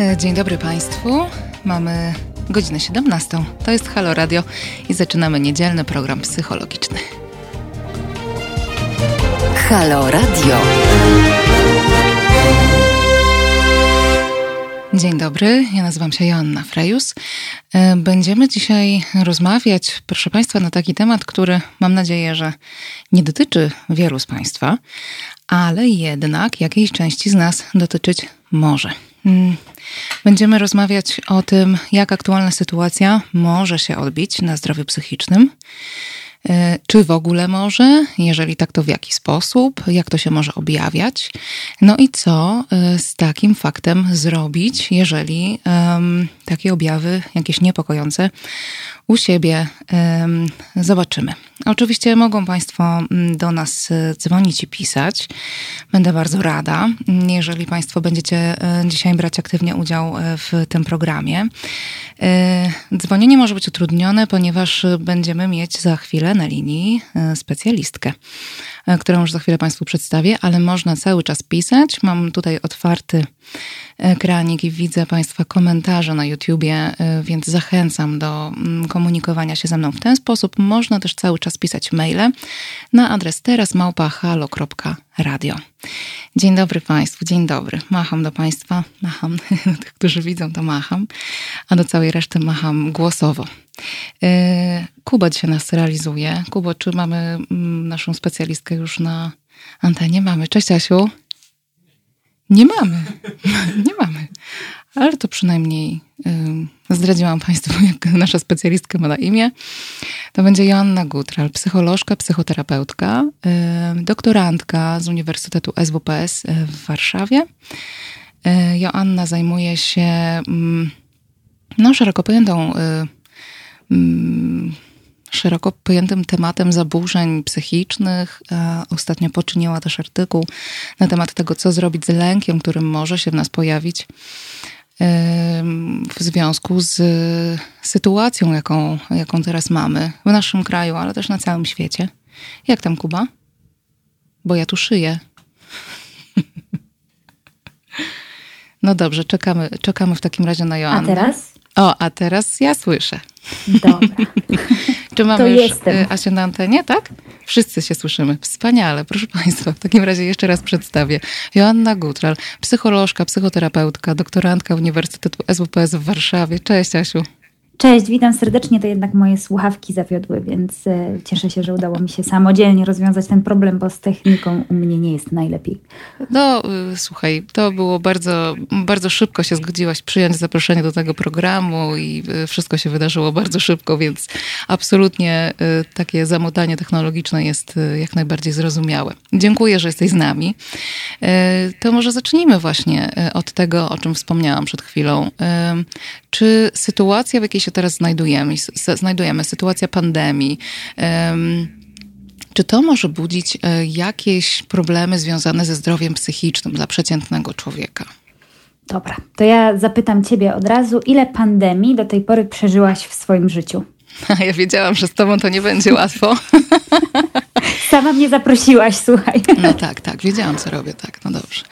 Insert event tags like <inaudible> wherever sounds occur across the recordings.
E, dzień dobry Państwu. Mamy godzinę 17. To jest Halo Radio i zaczynamy niedzielny program psychologiczny. Halo Radio. Dzień dobry, ja nazywam się Joanna Frejus. E, będziemy dzisiaj rozmawiać, proszę Państwa, na taki temat, który mam nadzieję, że nie dotyczy wielu z Państwa, ale jednak jakiejś części z nas dotyczyć może. Będziemy rozmawiać o tym, jak aktualna sytuacja może się odbić na zdrowiu psychicznym. E, czy w ogóle może? Jeżeli tak, to w jaki sposób? Jak to się może objawiać? No i co e, z takim faktem zrobić, jeżeli um, takie objawy, jakieś niepokojące, u siebie um, zobaczymy? Oczywiście mogą Państwo mm, do nas e, dzwonić i pisać. Będę bardzo rada, jeżeli Państwo będziecie dzisiaj brać aktywnie udział w tym programie. Dzwonienie może być utrudnione, ponieważ będziemy mieć za chwilę na linii specjalistkę, którą już za chwilę Państwu przedstawię, ale można cały czas pisać. Mam tutaj otwarty ekranik i widzę Państwa komentarze na YouTubie, e, więc zachęcam do mm, komunikowania się ze mną w ten sposób. Można też cały czas pisać maile na adres terasmałpa.halo.radio. Dzień dobry Państwu, dzień dobry. Macham do Państwa, macham, <laughs> do tych, którzy widzą, to macham, a do całej reszty macham głosowo. E, Kuba dzisiaj nas realizuje. Kuba, czy mamy mm, naszą specjalistkę już na antenie? Mamy. Cześć Asiu. Nie mamy. <laughs> Nie mamy. Ale to przynajmniej zdradziłam Państwu, <laughs> jak nasza specjalistka ma na imię. To będzie Joanna Gutral, psycholożka, psychoterapeutka, doktorantka z Uniwersytetu SWPS w Warszawie. Y, Joanna zajmuje się no, szeroko pojętą szeroko pojętym tematem zaburzeń psychicznych. Ostatnio poczyniła też artykuł na temat tego, co zrobić z lękiem, który może się w nas pojawić w związku z sytuacją, jaką, jaką teraz mamy w naszym kraju, ale też na całym świecie. Jak tam, Kuba? Bo ja tu szyję. No dobrze, czekamy, czekamy w takim razie na Joannę. A teraz? O, a teraz ja słyszę. Dobra. <laughs> Czy mamy to już jestem. Y, Asię na antenie, tak? Wszyscy się słyszymy. Wspaniale. Proszę Państwa, w takim razie jeszcze raz przedstawię. Joanna Gutral, psycholożka, psychoterapeutka, doktorantka Uniwersytetu SWPS w Warszawie. Cześć Asiu. Cześć, witam serdecznie. To jednak moje słuchawki zawiodły, więc e, cieszę się, że udało mi się samodzielnie rozwiązać ten problem, bo z techniką u mnie nie jest najlepiej. No, y, słuchaj, to było bardzo, bardzo szybko się zgodziłaś przyjąć zaproszenie do tego programu i y, wszystko się wydarzyło bardzo szybko, więc absolutnie y, takie zamotanie technologiczne jest jak najbardziej zrozumiałe. Dziękuję, że jesteś z nami. To może zacznijmy właśnie od tego, o czym wspomniałam przed chwilą. Czy sytuacja, w jakiej się teraz znajdujemy, znajdujemy sytuacja pandemii, czy to może budzić e, jakieś problemy związane ze zdrowiem psychicznym dla przeciętnego człowieka? Dobra, to ja zapytam Ciebie od razu, ile pandemii do tej pory przeżyłaś w swoim życiu? <laughs> Ja wiedziałam, że z Tobą to nie będzie łatwo. <laughs> Sama mnie zaprosiłaś, słuchaj. <laughs> No tak, tak, wiedziałam, co robię, tak, no dobrze.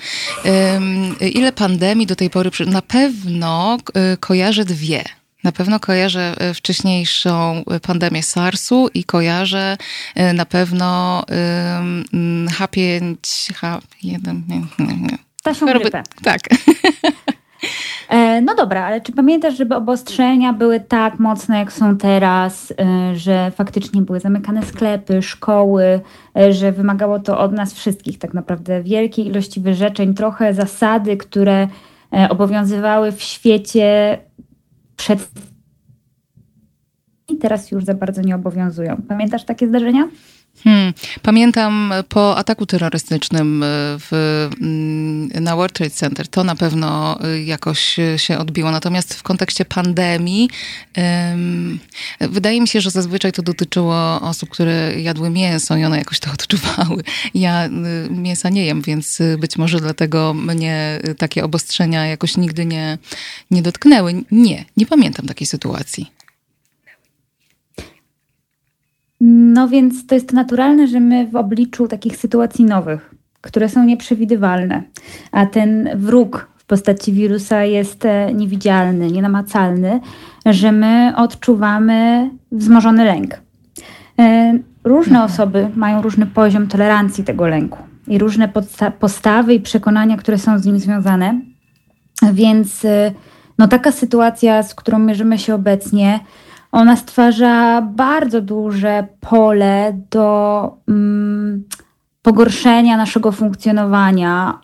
Um, ile pandemii do tej pory? Na pewno y, kojarzę dwie. Na pewno kojarzę y, wcześniejszą pandemię SARS-u i kojarzę y, na pewno H5, H1, nie, nie, nie. Grypę. Tak. E, no dobra, ale czy pamiętasz, żeby obostrzenia były tak mocne, jak są teraz, e, że faktycznie były zamykane sklepy, szkoły, e, że wymagało to od nas wszystkich tak naprawdę wielkiej ilości wyrzeczeń, trochę zasady, które obowiązywały w świecie przed i teraz już za bardzo nie obowiązują. Pamiętasz takie zdarzenia? Hmm. Pamiętam po ataku terrorystycznym e, w, mm, na World Trade Center, to na pewno e, jakoś się odbiło. Natomiast w kontekście pandemii, um, wydaje mi się, że zazwyczaj to dotyczyło osób, które jadły mięso i one jakoś to <laughs> odczuwały. Ja mięsa nie jem, więc być może dlatego mnie takie obostrzenia jakoś nigdy nie, nie dotknęły. Nie, nie pamiętam takiej sytuacji. No więc to jest naturalne, że my w obliczu takich sytuacji nowych, które są nieprzewidywalne, a ten wróg w postaci wirusa jest e, niewidzialny, nienamacalny, że my odczuwamy wzmożony lęk. E, różne mhm. osoby mają różny poziom tolerancji tego lęku i różne postawy i przekonania, które są z nim związane. Więc e, no, taka sytuacja, z którą mierzymy się obecnie, ona stwarza bardzo duże pole do. Mm, pogorszenia naszego funkcjonowania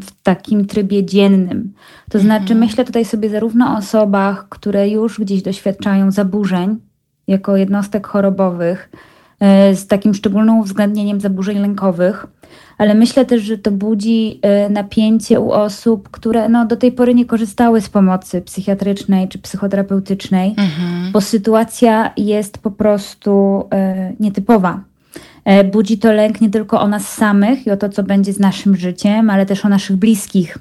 w takim trybie dziennym. To znaczy, mhm. myślę tutaj sobie zarówno o osobach, które już gdzieś doświadczają zaburzeń jako jednostek chorobowych, z takim szczególnym uwzględnieniem zaburzeń lękowych, ale myślę też, że to budzi e, napięcie u osób, które no, do tej pory nie korzystały z pomocy psychiatrycznej czy psychoterapeutycznej, mhm. bo sytuacja jest po prostu e, nietypowa E, budzi to lęk nie tylko o nas samych i o to, co będzie z naszym życiem, ale też o naszych bliskich.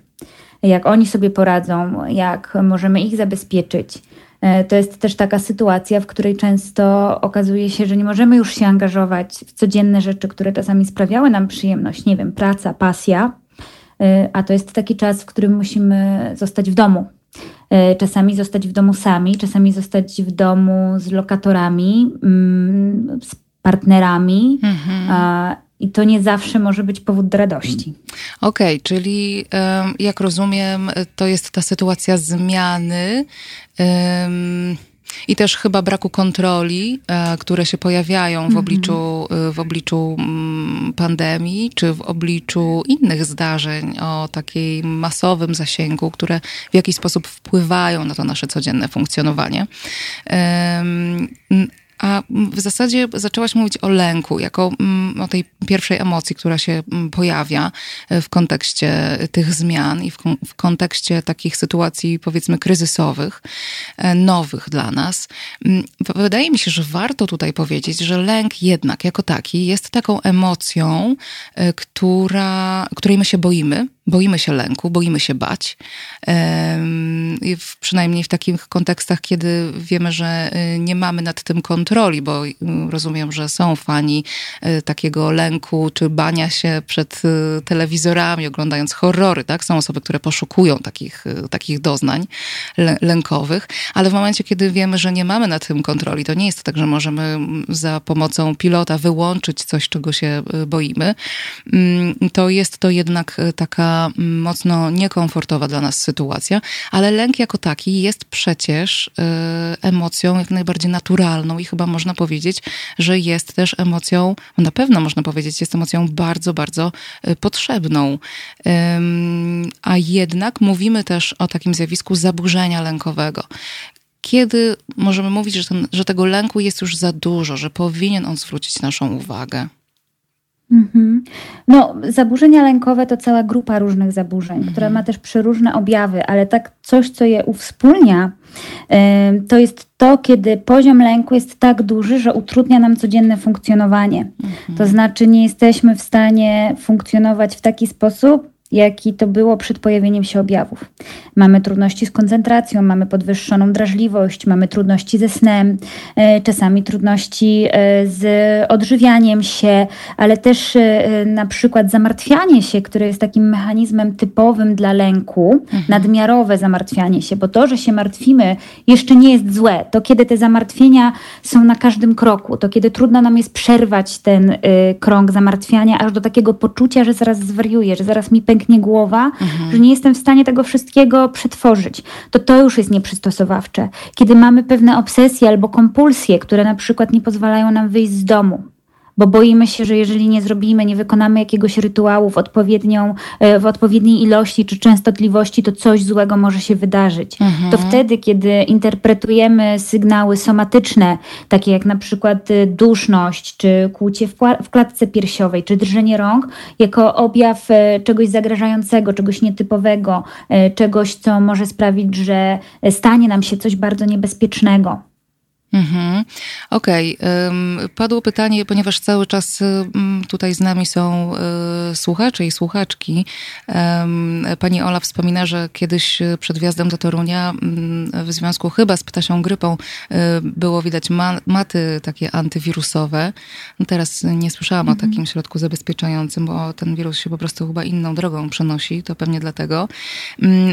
Jak oni sobie poradzą, jak możemy ich zabezpieczyć. E, to jest też taka sytuacja, w której często okazuje się, że nie możemy już się angażować w codzienne rzeczy, które czasami sprawiały nam przyjemność, nie wiem, praca, pasja, e, a to jest taki czas, w którym musimy zostać w domu. Czasami zostać w domu sami, czasami zostać w domu z lokatorami, mm, z partnerami. Mhm. I to nie zawsze może być powód do radości. Okej, okay, czyli jak rozumiem, to jest ta sytuacja zmiany. I też chyba braku kontroli, e, które się pojawiają w mhm. obliczu, e, w obliczu mm, pandemii, czy w obliczu innych zdarzeń o takiej masowym zasięgu, które w jakiś sposób wpływają na to nasze codzienne funkcjonowanie. A w zasadzie zaczęłaś mówić o lęku, jako mm, o tej pierwszej emocji, która się mm, pojawia e, w kontekście tych zmian i w, w kontekście takich sytuacji, powiedzmy, kryzysowych, e, nowych dla nas. Mm, wydaje mi się, że warto tutaj powiedzieć, że lęk jednak jako taki jest taką emocją, e, która, której my się boimy, boimy się lęku, boimy się bać. Przynajmniej w takich kontekstach, kiedy wiemy, że y, nie mamy nad tym kontroli, bo y, rozumiem, że są fani y, takiego lęku czy bania się przed telewizorami, oglądając horrory, tak? Są osoby, które poszukują takich, takich doznań lękowych, ale w momencie, kiedy wiemy, że nie mamy nad tym kontroli, to nie jest tak, że możemy mm, za pomocą pilota wyłączyć coś, czego się boimy. Mm, to jest to jednak taka mocno niekomfortowa dla nas sytuacja, ale lęk jako taki jest przecież y, emocją jak najbardziej naturalną i chyba można powiedzieć, że jest też emocją, na pewno można powiedzieć, jest emocją bardzo, bardzo y, potrzebną. A jednak mówimy też o takim zjawisku zaburzenia lękowego kiedy możemy mówić, że, ten, że, tego lęku jest już za dużo, że powinien on zwrócić naszą uwagę? Mhm. No, zaburzenia lękowe to cała grupa różnych zaburzeń, mhm. która ma też przeróżne objawy, ale tak coś, co je uwspólnia, to jest to, kiedy poziom lęku jest tak duży, że utrudnia nam codzienne funkcjonowanie. Mhm. To znaczy, nie jesteśmy w stanie funkcjonować w taki sposób, jaki to było przed pojawieniem się objawów. Mamy trudności z koncentracją, mamy podwyższoną drażliwość, mamy trudności ze snem, e, czasami trudności e, z odżywianiem się, ale też e, na przykład zamartwianie się, które jest takim mechanizmem typowym dla lęku, mhm. nadmiarowe zamartwianie się, bo to, że się martwimy, jeszcze nie jest złe. To kiedy te zamartwienia są na każdym kroku, to kiedy trudno nam jest przerwać ten krąg zamartwiania, aż do takiego poczucia, że zaraz zwariuję, że zaraz mi pęknie pęknie głowa, mhm. że nie jestem w stanie tego wszystkiego przetworzyć, to to już jest nieprzystosowawcze. Kiedy mamy pewne obsesje albo kompulsje, które na przykład nie pozwalają nam wyjść z domu, bo boimy się, że jeżeli nie zrobimy, nie wykonamy jakiegoś rytuału w, odpowiednią, e, w odpowiedniej ilości czy częstotliwości, to coś złego może się wydarzyć. Mhm. To wtedy, kiedy interpretujemy sygnały somatyczne, takie jak na przykład e, duszność, czy kłucie w klatce piersiowej, czy drżenie rąk, jako objaw e, czegoś zagrażającego, czegoś nietypowego, czegoś, co może sprawić, że stanie nam się coś bardzo niebezpiecznego. Mhm. Okej. Okay. Padło pytanie, ponieważ cały czas tutaj z nami są e, słuchacze i słuchaczki. Pani Ola wspomina, że kiedyś przed wjazdem do Torunia w związku chyba z ptasią grypą było widać maty takie antywirusowe. Teraz nie słyszałam mhm. o takim środku zabezpieczającym, bo ten wirus się po prostu chyba inną drogą przenosi, to pewnie dlatego.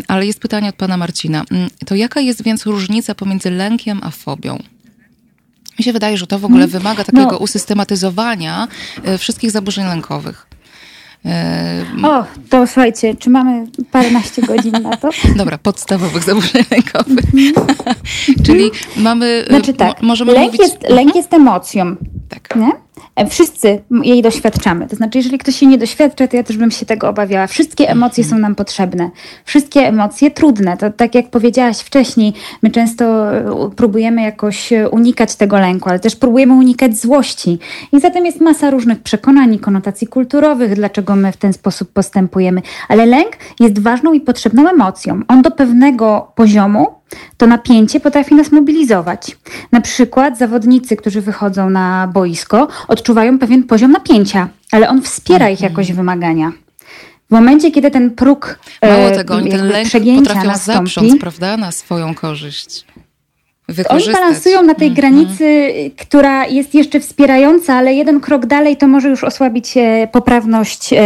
Ale jest pytanie od pana Marcina. To jaka jest więc różnica pomiędzy lękiem a fobią? Mi się wydaje, że to w ogóle hmm. wymaga takiego no. usystematyzowania e, wszystkich zaburzeń lękowych. E, o, to słuchajcie, czy mamy paręnaście godzin na to? <laughs> Dobra, podstawowych zaburzeń lękowych. Mhm. <laughs> Czyli mamy. E, znaczy tak, możemy lęk, mówić... jest, lęk mhm. jest emocją. Tak. Nie? E, wszyscy jej doświadczamy. To znaczy, jeżeli ktoś się nie doświadcza, to ja też bym się tego obawiała. Wszystkie emocje są nam potrzebne. Wszystkie emocje trudne. To tak jak powiedziałaś wcześniej, my często e, próbujemy jakoś e, unikać tego lęku, ale też próbujemy unikać złości. I zatem jest masa różnych przekonań i konotacji kulturowych, dlaczego my w ten sposób postępujemy. Ale lęk jest ważną i potrzebną emocją. On do pewnego poziomu to napięcie potrafi nas mobilizować. Na przykład zawodnicy, którzy wychodzą na boisko, odczuwają pewien poziom napięcia, ale on wspiera ich mhm. jakoś wymagania. W momencie, kiedy ten próg Mało tego, oni ten lęk potrafią nastąpi, zaprząc, prawda, na swoją korzyść wykorzystać. Oni balansują na tej mm -hmm. granicy, która jest jeszcze wspierająca, ale jeden krok dalej to może już osłabić e, poprawność e,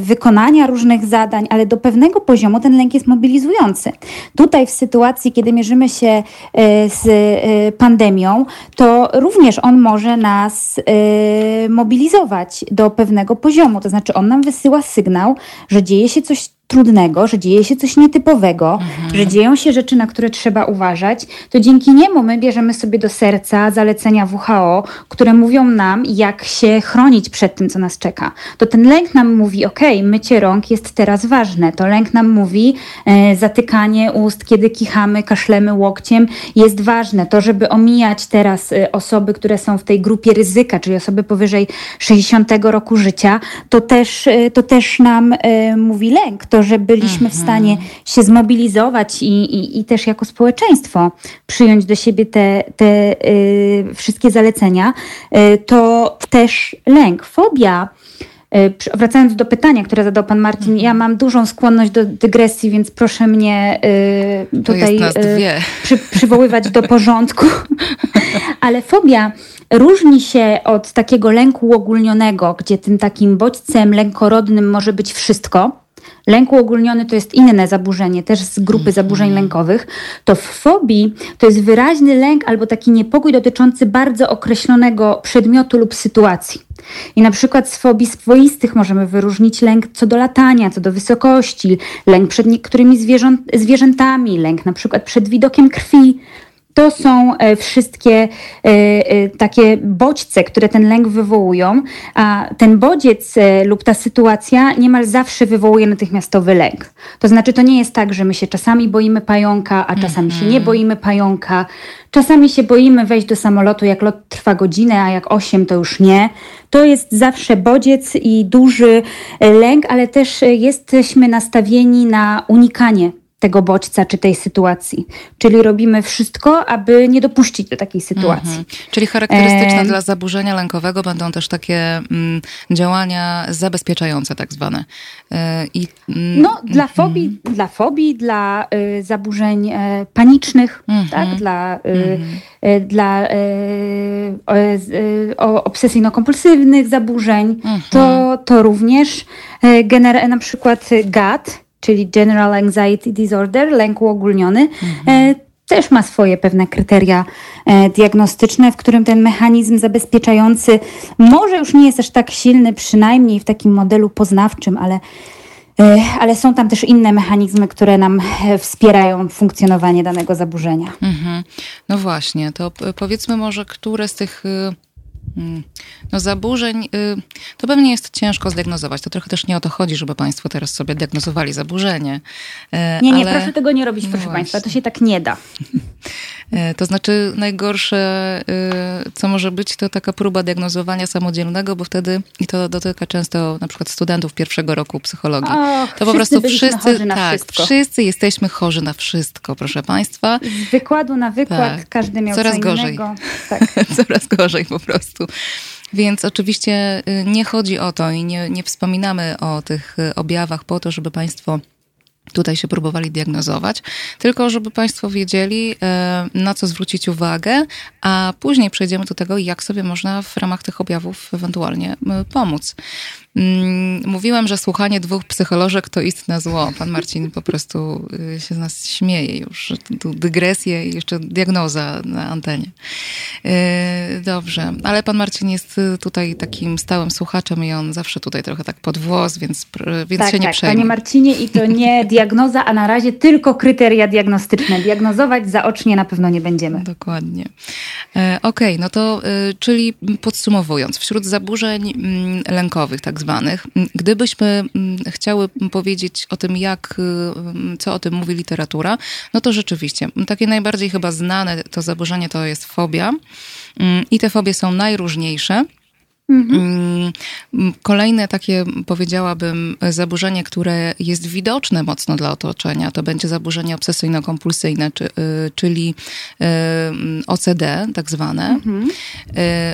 wykonania różnych zadań, ale do pewnego poziomu ten lęk jest mobilizujący. Tutaj w sytuacji, kiedy mierzymy się e, z pandemią, to również on może nas mobilizować do pewnego poziomu. To znaczy on nam wysyła sygnał, że dzieje się coś trudnego, że dzieje się coś nietypowego, mhm. że dzieją się rzeczy, na które trzeba uważać, to dzięki niemu my bierzemy sobie do serca zalecenia WHO, które mówią nam, jak się chronić przed tym, co nas czeka. To ten lęk nam mówi, ok, mycie rąk jest teraz ważne. To lęk nam mówi, e, zatykanie ust, kiedy kichamy, kaszlemy łokciem jest ważne. To, żeby omijać teraz e, osoby, które są w tej grupie ryzyka, czyli osoby powyżej 60 roku życia, to też, e, to też nam e, mówi lęk. To, że byliśmy w stanie mhm. się zmobilizować i, i, i też jako społeczeństwo przyjąć do siebie te, te y, wszystkie zalecenia, y, to też lęk, fobia. Y, wracając do pytania, które zadał pan Marcin, ja mam dużą skłonność do dygresji, więc proszę mnie y, tutaj y, przy, przywoływać do porządku. <laughs> Ale fobia różni się od takiego lęku uogólnionego, gdzie tym takim bodźcem lękorodnym może być wszystko Lęk uogólniony to jest inne zaburzenie, też z grupy mhm. zaburzeń lękowych. To w fobii to jest wyraźny lęk albo taki niepokój dotyczący bardzo określonego przedmiotu lub sytuacji. I na przykład z fobii swoistych możemy wyróżnić lęk co do latania, co do wysokości, lęk przed niektórymi zwierzętami, lęk na przykład przed widokiem krwi, to są e, wszystkie e, e, takie bodźce, które ten lęk wywołują, a ten bodziec lub ta sytuacja niemal zawsze wywołuje natychmiastowy lęk. To znaczy, to nie jest tak, że my się czasami boimy pająka, a czasami mm -hmm. się nie mhm. boimy pająka. Czasami się boimy wejść do samolotu, jak lot trwa godzinę, a jak osiem to już nie. To jest zawsze bodziec i duży lęk, ale też jesteśmy nastawieni na unikanie tego bodźca czy tej sytuacji. Czyli robimy wszystko, aby nie dopuścić do takiej sytuacji. Mhm. Czyli charakterystyczne e... dla zaburzenia lękowego będą też takie mm, działania zabezpieczające tak zwane. E, I, mm, no, dla mhm. fobii, dla, fobii, dla y, zaburzeń y, panicznych, mhm. tak? dla, y, dla obsesyjno-kompulsywnych zaburzeń, to, to również gener- na przykład GAD, czyli General Anxiety Disorder, lęk uogólniony, mhm. też ma swoje pewne kryteria e, diagnostyczne, w którym ten mechanizm zabezpieczający może już nie jest aż tak silny, przynajmniej w takim modelu poznawczym, ale e, ale są tam też inne mechanizmy, które nam wspierają funkcjonowanie danego zaburzenia. Mhm. No właśnie, to powiedzmy może, które z tych y. No zaburzeń y, to pewnie jest ciężko zdiagnozować. To trochę też nie o to chodzi, żeby Państwo teraz sobie diagnozowali zaburzenie. E, nie, nie, ale... proszę tego nie robić, proszę no Państwa. To się tak nie da. <laughs> E, to znaczy najgorsze, e, co może być, to taka próba diagnozowania samodzielnego, bo wtedy, i to dotyka często na przykład studentów pierwszego roku psychologii, Och, to po prostu wszyscy, tak, wszystko. wszyscy jesteśmy chorzy na wszystko, proszę Państwa. Z wykładu na wykład tak. każdy miał Coraz co gorzej. innego. <laughs> Tak. Coraz gorzej po prostu. Więc oczywiście y, nie chodzi o to i nie, nie wspominamy o tych y, objawach po to, żeby Państwo tutaj się próbowali diagnozować, tylko żeby Państwo wiedzieli, e, na co zwrócić uwagę, a później przejdziemy do tego, jak sobie można w ramach tych objawów ewentualnie pomóc. Mm, mówiłam, że słuchanie dwóch psycholożek to istne zło. Pan Marcin po prostu y, się z nas śmieje już. Tu dygresje i jeszcze diagnoza na antenie. Y, dobrze, ale pan Marcin jest tutaj takim stałym słuchaczem i on zawsze tutaj trochę tak pod włos, więc, więc tak, się nie tak, przejmie. Panie Marcinie, i to nie <laughs> diagnoza, a na razie tylko kryteria diagnostyczne. Diagnozować zaocznie na pewno nie będziemy. Dokładnie. E, okej, okay, no to y, czyli podsumowując, wśród zaburzeń mm, lękowych, tak zwanych. Gdybyśmy mm, chciały powiedzieć o tym, jak, y, co o tym mówi literatura, no to rzeczywiście, takie najbardziej chyba znane to zaburzenie to jest fobia. Mm, I te fobie są najróżniejsze. Mhm. Mm, kolejne takie, powiedziałabym, zaburzenie, które jest widoczne mocno dla otoczenia, to będzie zaburzenie obsesyjno-kompulsyjne, czy, y, czyli y, OCD, tak zwane. Mhm.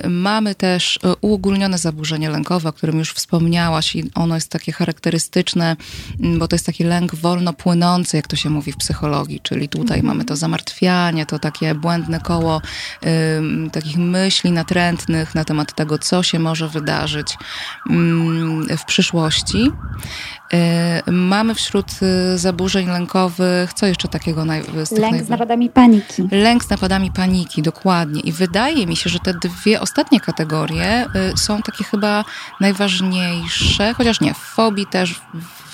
Y, mamy też uogólnione zaburzenie lękowe, o którym już wspomniałaś i ono jest takie charakterystyczne, mm, bo to jest taki lęk wolno płynący, jak to się mówi w psychologii, czyli tutaj mhm. mamy to zamartwianie, to takie błędne koło takich myśli natrętnych na temat tego, co się może wydarzyć mm, w przyszłości. Y, mamy wśród y, zaburzeń lękowych, co jeszcze takiego? Z tych Lęk z napadami paniki. Lęk z napadami paniki, dokładnie. I wydaje mi się, że te dwie ostatnie kategorie y, są takie chyba najważniejsze, chociaż nie, fobii też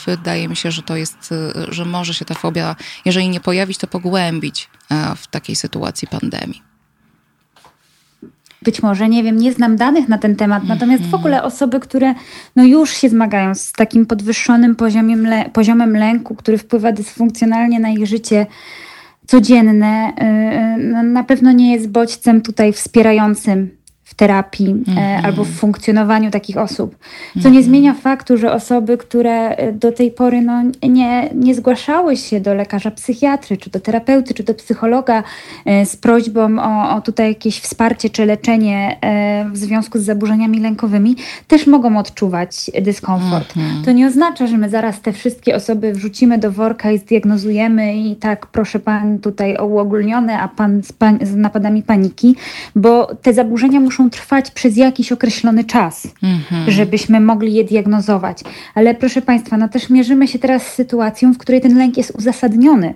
wydaje mi się, że to jest, że może się ta fobia, jeżeli nie pojawić, to pogłębić w takiej sytuacji pandemii. Być może, nie wiem, nie znam danych na ten temat, natomiast w mhm. ogóle osoby, które no już się zmagają z takim podwyższonym poziomem, poziomem lęku, który wpływa dysfunkcjonalnie na ich życie codzienne, y, y, na pewno nie jest bodźcem tutaj wspierającym w terapii mm-hmm. albo w funkcjonowaniu takich osób. Co mm-hmm. nie mhm. zmienia faktu, że osoby, które e, do tej pory no, nie, nie zgłaszały się do lekarza psychiatry, czy do terapeuty, czy do psychologa e, z prośbą o, o tutaj jakieś wsparcie czy leczenie w związku z zaburzeniami lękowymi, też mogą odczuwać dyskomfort. Mm-hmm. To nie oznacza, że my zaraz te wszystkie osoby wrzucimy do worka i zdiagnozujemy i tak, proszę pan tutaj o uogólnione, a pan z, pan z napadami paniki, bo te zaburzenia muszą muszą trwać przez jakiś określony czas, mhm. żebyśmy mogli je diagnozować. Ale proszę Państwa, no też mierzymy się teraz z sytuacją, w której ten lęk jest uzasadniony.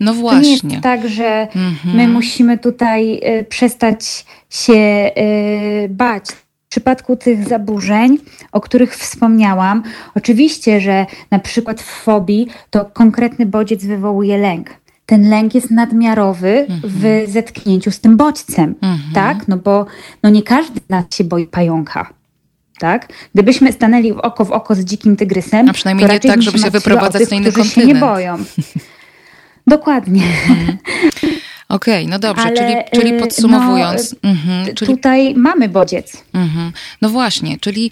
No właśnie. To nie jest tak, że mhm. my musimy tutaj y, przestać się y, bać. W przypadku tych zaburzeń, o których wspomniałam, oczywiście, że na przykład w fobii to konkretny bodziec wywołuje lęk ten lęk jest nadmiarowy w mhm. zetknięciu z tym bodźcem, mhm. tak? No bo no nie każdy z nas się boi pająka. Tak? Gdybyśmy stanęli w oko w oko z dzikim tygrysem, a przynajmniej nie tak, żeby się wyprowadzać tych, na inny kontynent. się nie boją. Dokładnie. <laughs> Okej, okay, no dobrze, Ale, czyli, czyli y, podsumowując. No, mhm, czyli... Tutaj mamy bodziec. Mhm. No właśnie, czyli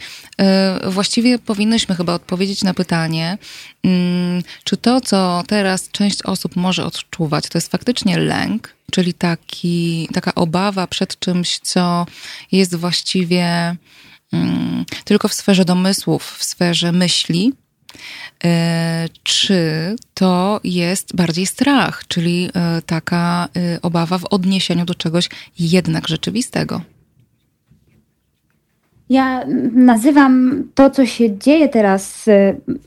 y, właściwie powinnyśmy chyba odpowiedzieć na pytanie, y, czy to, co teraz część osób może odczuwać, to jest faktycznie lęk, czyli taki, taka obawa przed czymś, co jest właściwie mm, tylko w sferze domysłów, w sferze myśli, czy to jest bardziej strach, czyli e, taka e, obawa w odniesieniu do czegoś jednak rzeczywistego? Ja nazywam to, co się dzieje teraz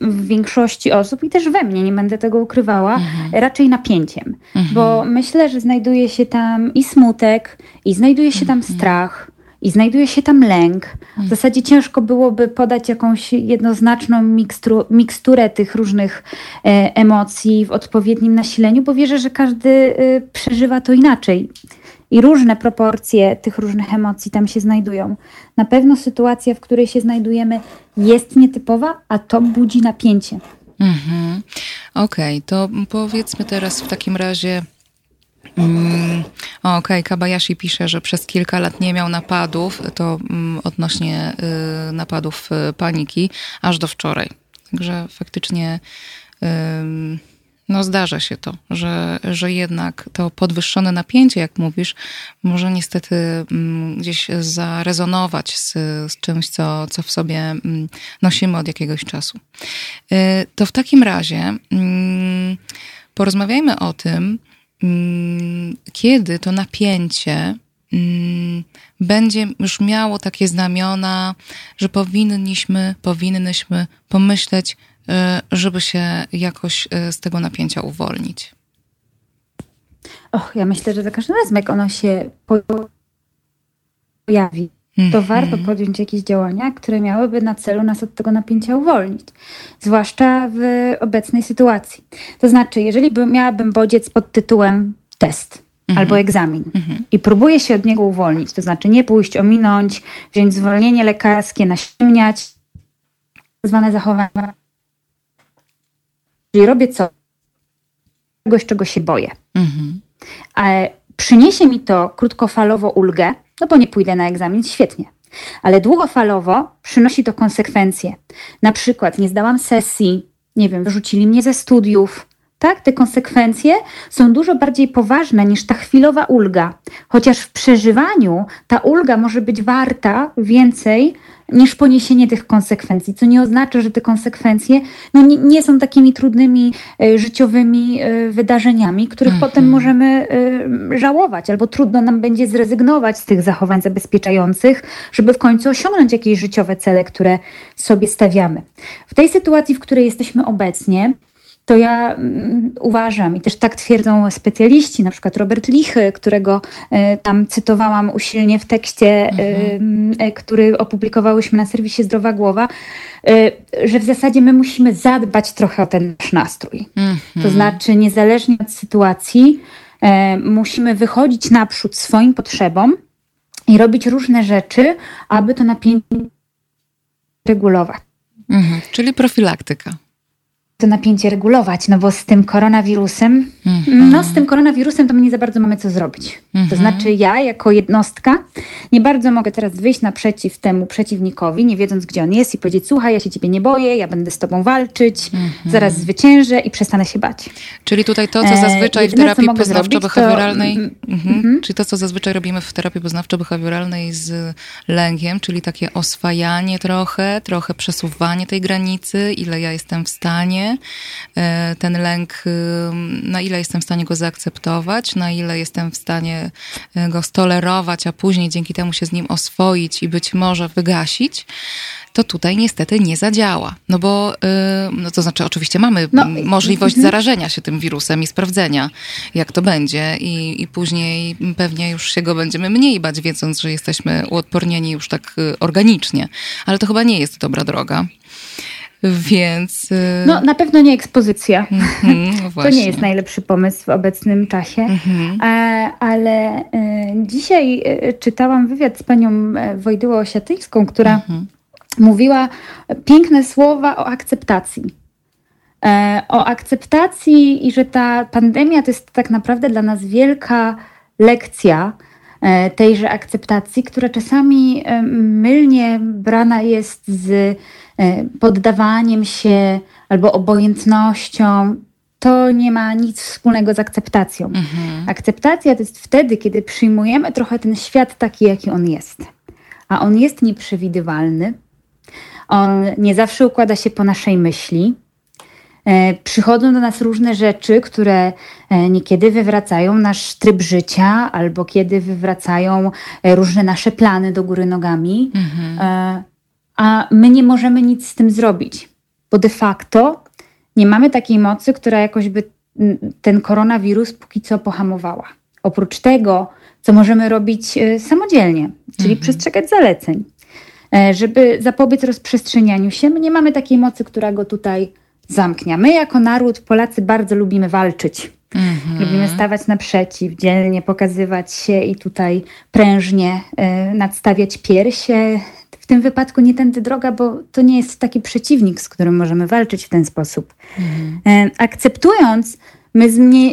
w większości osób i też we mnie, nie będę tego ukrywała, mhm. raczej napięciem, mhm. bo myślę, że znajduje się tam i smutek, i znajduje się tam mhm. strach, i znajduje się tam lęk. W hmm. zasadzie ciężko byłoby podać jakąś jednoznaczną mikstru, miksturę tych różnych e, emocji w odpowiednim nasileniu, bo wierzę, że każdy e, przeżywa to inaczej. I różne proporcje tych różnych emocji tam się znajdują. Na pewno sytuacja, w której się znajdujemy, jest nietypowa, a to budzi napięcie. Mhm. Okej, okay, to powiedzmy teraz w takim razie Mm, Okej, okay. Kabayashi pisze, że przez kilka lat nie miał napadów, to mm, odnośnie y, napadów y, paniki, aż do wczoraj. Także faktycznie y, no zdarza się to, że, że jednak to podwyższone napięcie, jak mówisz, może niestety mm, gdzieś zarezonować z, z czymś, co, co w sobie mm, nosimy od jakiegoś czasu. Y, to w takim razie mm, porozmawiajmy o tym, kiedy to napięcie będzie już miało takie znamiona, że powinniśmy, powinnyśmy pomyśleć, Y, żeby się jakoś y, z tego napięcia uwolnić? Och, ja myślę, że za każdym razem, jak ono się pojawi, to -hmm. warto podjąć jakieś działania, które miałyby na celu nas od tego napięcia uwolnić. Zwłaszcza w obecnej sytuacji. To znaczy, jeżeli by, miałabym bodziec pod tytułem test, -hmm. albo egzamin -hmm. i próbuję się od niego uwolnić, to znaczy nie pójść, ominąć, wziąć zwolnienie lekarskie, naściemniać, zwane zachowania Czyli robię co? Czegoś, czego się boję. Mhm. Ale przyniesie mi to krótkofalowo ulgę, no bo nie pójdę na egzamin, świetnie. Ale długofalowo przynosi to konsekwencje. Na przykład nie zdałam sesji, nie wiem, wyrzucili mnie ze studiów. Tak, te konsekwencje są dużo bardziej poważne niż ta chwilowa ulga. Chociaż w przeżywaniu ta ulga może być warta więcej niż poniesienie tych konsekwencji, co nie oznacza, że te konsekwencje no, nie, nie są takimi trudnymi e, życiowymi e, wydarzeniami, których mhm. potem możemy e, żałować, albo trudno nam będzie zrezygnować z tych zachowań zabezpieczających, żeby w końcu osiągnąć jakieś życiowe cele, które sobie stawiamy. W tej sytuacji, w której jesteśmy obecnie, to ja mm, uważam, i też tak twierdzą specjaliści, na przykład Robert Lichy, którego e, tam cytowałam usilnie w tekście, mhm. E, który opublikowałyśmy na serwisie Zdrowa Głowa, e, że w zasadzie my musimy zadbać trochę o ten nasz nastrój. Mhm. To znaczy, niezależnie od sytuacji, musimy wychodzić naprzód swoim potrzebom i robić różne rzeczy, aby to napięcie regulować. Mhm. Czyli profilaktyka to napięcie regulować, no bo z tym koronawirusem, mm -hmm. no z tym koronawirusem to my nie za bardzo mamy co zrobić. Mm -hmm. To znaczy ja jako jednostka nie bardzo mogę teraz wyjść naprzeciw temu przeciwnikowi, nie wiedząc gdzie on jest i powiedzieć słuchaj, ja się ciebie nie boję, ja będę z tobą walczyć, mm -hmm. zaraz zwyciężę i przestanę się bać. Czyli tutaj to, co zazwyczaj e, w terapii poznawczo-behawioralnej, to... Mhm. Mhm. czyli to, co zazwyczaj robimy w terapii poznawczo-behawioralnej z lękiem, czyli takie oswajanie trochę, trochę przesuwanie tej granicy, ile ja jestem w stanie, E, ten lęk, na ile jestem w stanie go zaakceptować, na ile jestem w stanie e, go stolerować, a później dzięki temu się z nim oswoić i być może wygasić to tutaj niestety nie zadziała. No bo, no to znaczy, oczywiście mamy no, możliwość mm, zarażenia się tym wirusem i sprawdzenia, jak to będzie, i, i później pewnie już się go będziemy mniej bać, wiedząc, że jesteśmy uodpornieni już tak y, organicznie. Ale to chyba nie jest dobra droga. Więc. Y, no, na pewno nie ekspozycja. Mm-hmm, <laughs> to nie jest najlepszy pomysł w obecnym czasie. Mm-hmm. ale y, dzisiaj y, czytałam wywiad z panią e, Wojdyłą Osiatyńską, która mm-hmm. mówiła piękne słowa o akceptacji. E, o akceptacji i że ta pandemia to jest tak naprawdę dla nas wielka lekcja tejże akceptacji, która czasami mylnie brana jest z E, poddawaniem się albo obojętnością, to nie ma nic wspólnego z akceptacją. Mhm. Akceptacja to jest wtedy, kiedy przyjmujemy trochę ten świat taki, jaki on jest. A on jest nieprzewidywalny. On nie zawsze układa się po naszej myśli. E, przychodzą do nas różne rzeczy, które e, niekiedy wywracają nasz tryb życia, albo kiedy wywracają różne nasze plany do góry nogami. Mhm a my nie możemy nic z tym zrobić, bo de facto nie mamy takiej mocy, która jakoś by ten koronawirus póki co pohamowała. Oprócz tego, co możemy robić e, samodzielnie, czyli mhm. przestrzegać zaleceń. E, żeby zapobiec rozprzestrzenianiu się, my nie mamy takiej mocy, która go tutaj zamknie. My jako naród, Polacy, bardzo lubimy walczyć. Mhm. Lubimy stawać naprzeciw, dzielnie pokazywać się i tutaj prężnie y, nadstawiać piersie, w tym wypadku nie tędy droga, bo to nie jest taki przeciwnik, z którym możemy walczyć w ten sposób. Mhm. E, akceptując my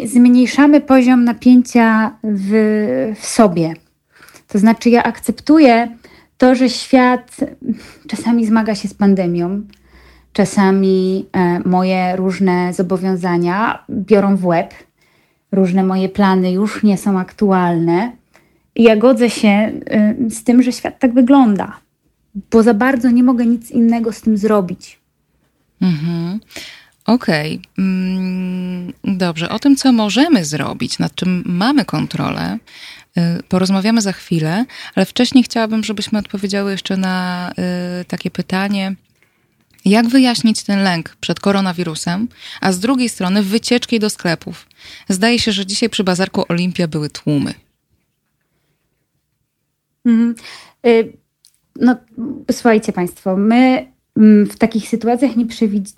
zmniejszamy poziom napięcia w, w sobie. To znaczy, ja akceptuję to, że świat czasami zmaga się z pandemią, czasami e, moje różne zobowiązania biorą w łeb, różne moje plany już nie są aktualne. Ja godzę się e, z tym, że świat tak wygląda, bo za bardzo nie mogę nic innego z tym zrobić. Mhm. Okej, okay. Mm, dobrze. O tym, co możemy zrobić, nad czym mamy kontrolę, y, porozmawiamy za chwilę, ale wcześniej chciałabym, żebyśmy odpowiedziały jeszcze na y, takie pytanie. Jak wyjaśnić ten lęk przed koronawirusem, a z drugiej strony wycieczki do sklepów? Zdaje się, że dzisiaj przy bazarku Olimpia były tłumy. Mhm. Y, no, słuchajcie Państwo, my Mm, w takich sytuacjach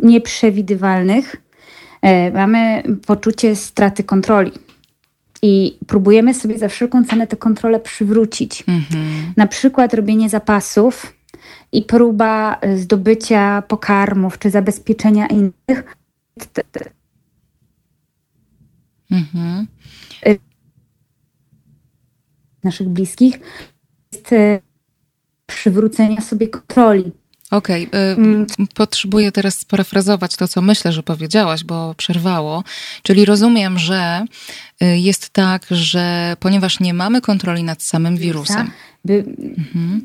nieprzewidywalnych e, mamy poczucie straty kontroli. I próbujemy sobie za wszelką cenę tę kontrolę przywrócić. Mhm. Na przykład robienie zapasów i próba zdobycia pokarmów czy zabezpieczenia innych. Mhm. Naszych bliskich jest e, przywrócenia sobie kontroli. Okej, okay. mm. potrzebuję teraz sparafrazować to, co myślę, że powiedziałaś, bo przerwało. Czyli rozumiem, że y, jest tak, że ponieważ nie mamy kontroli nad samym wirusem. By... Mhm.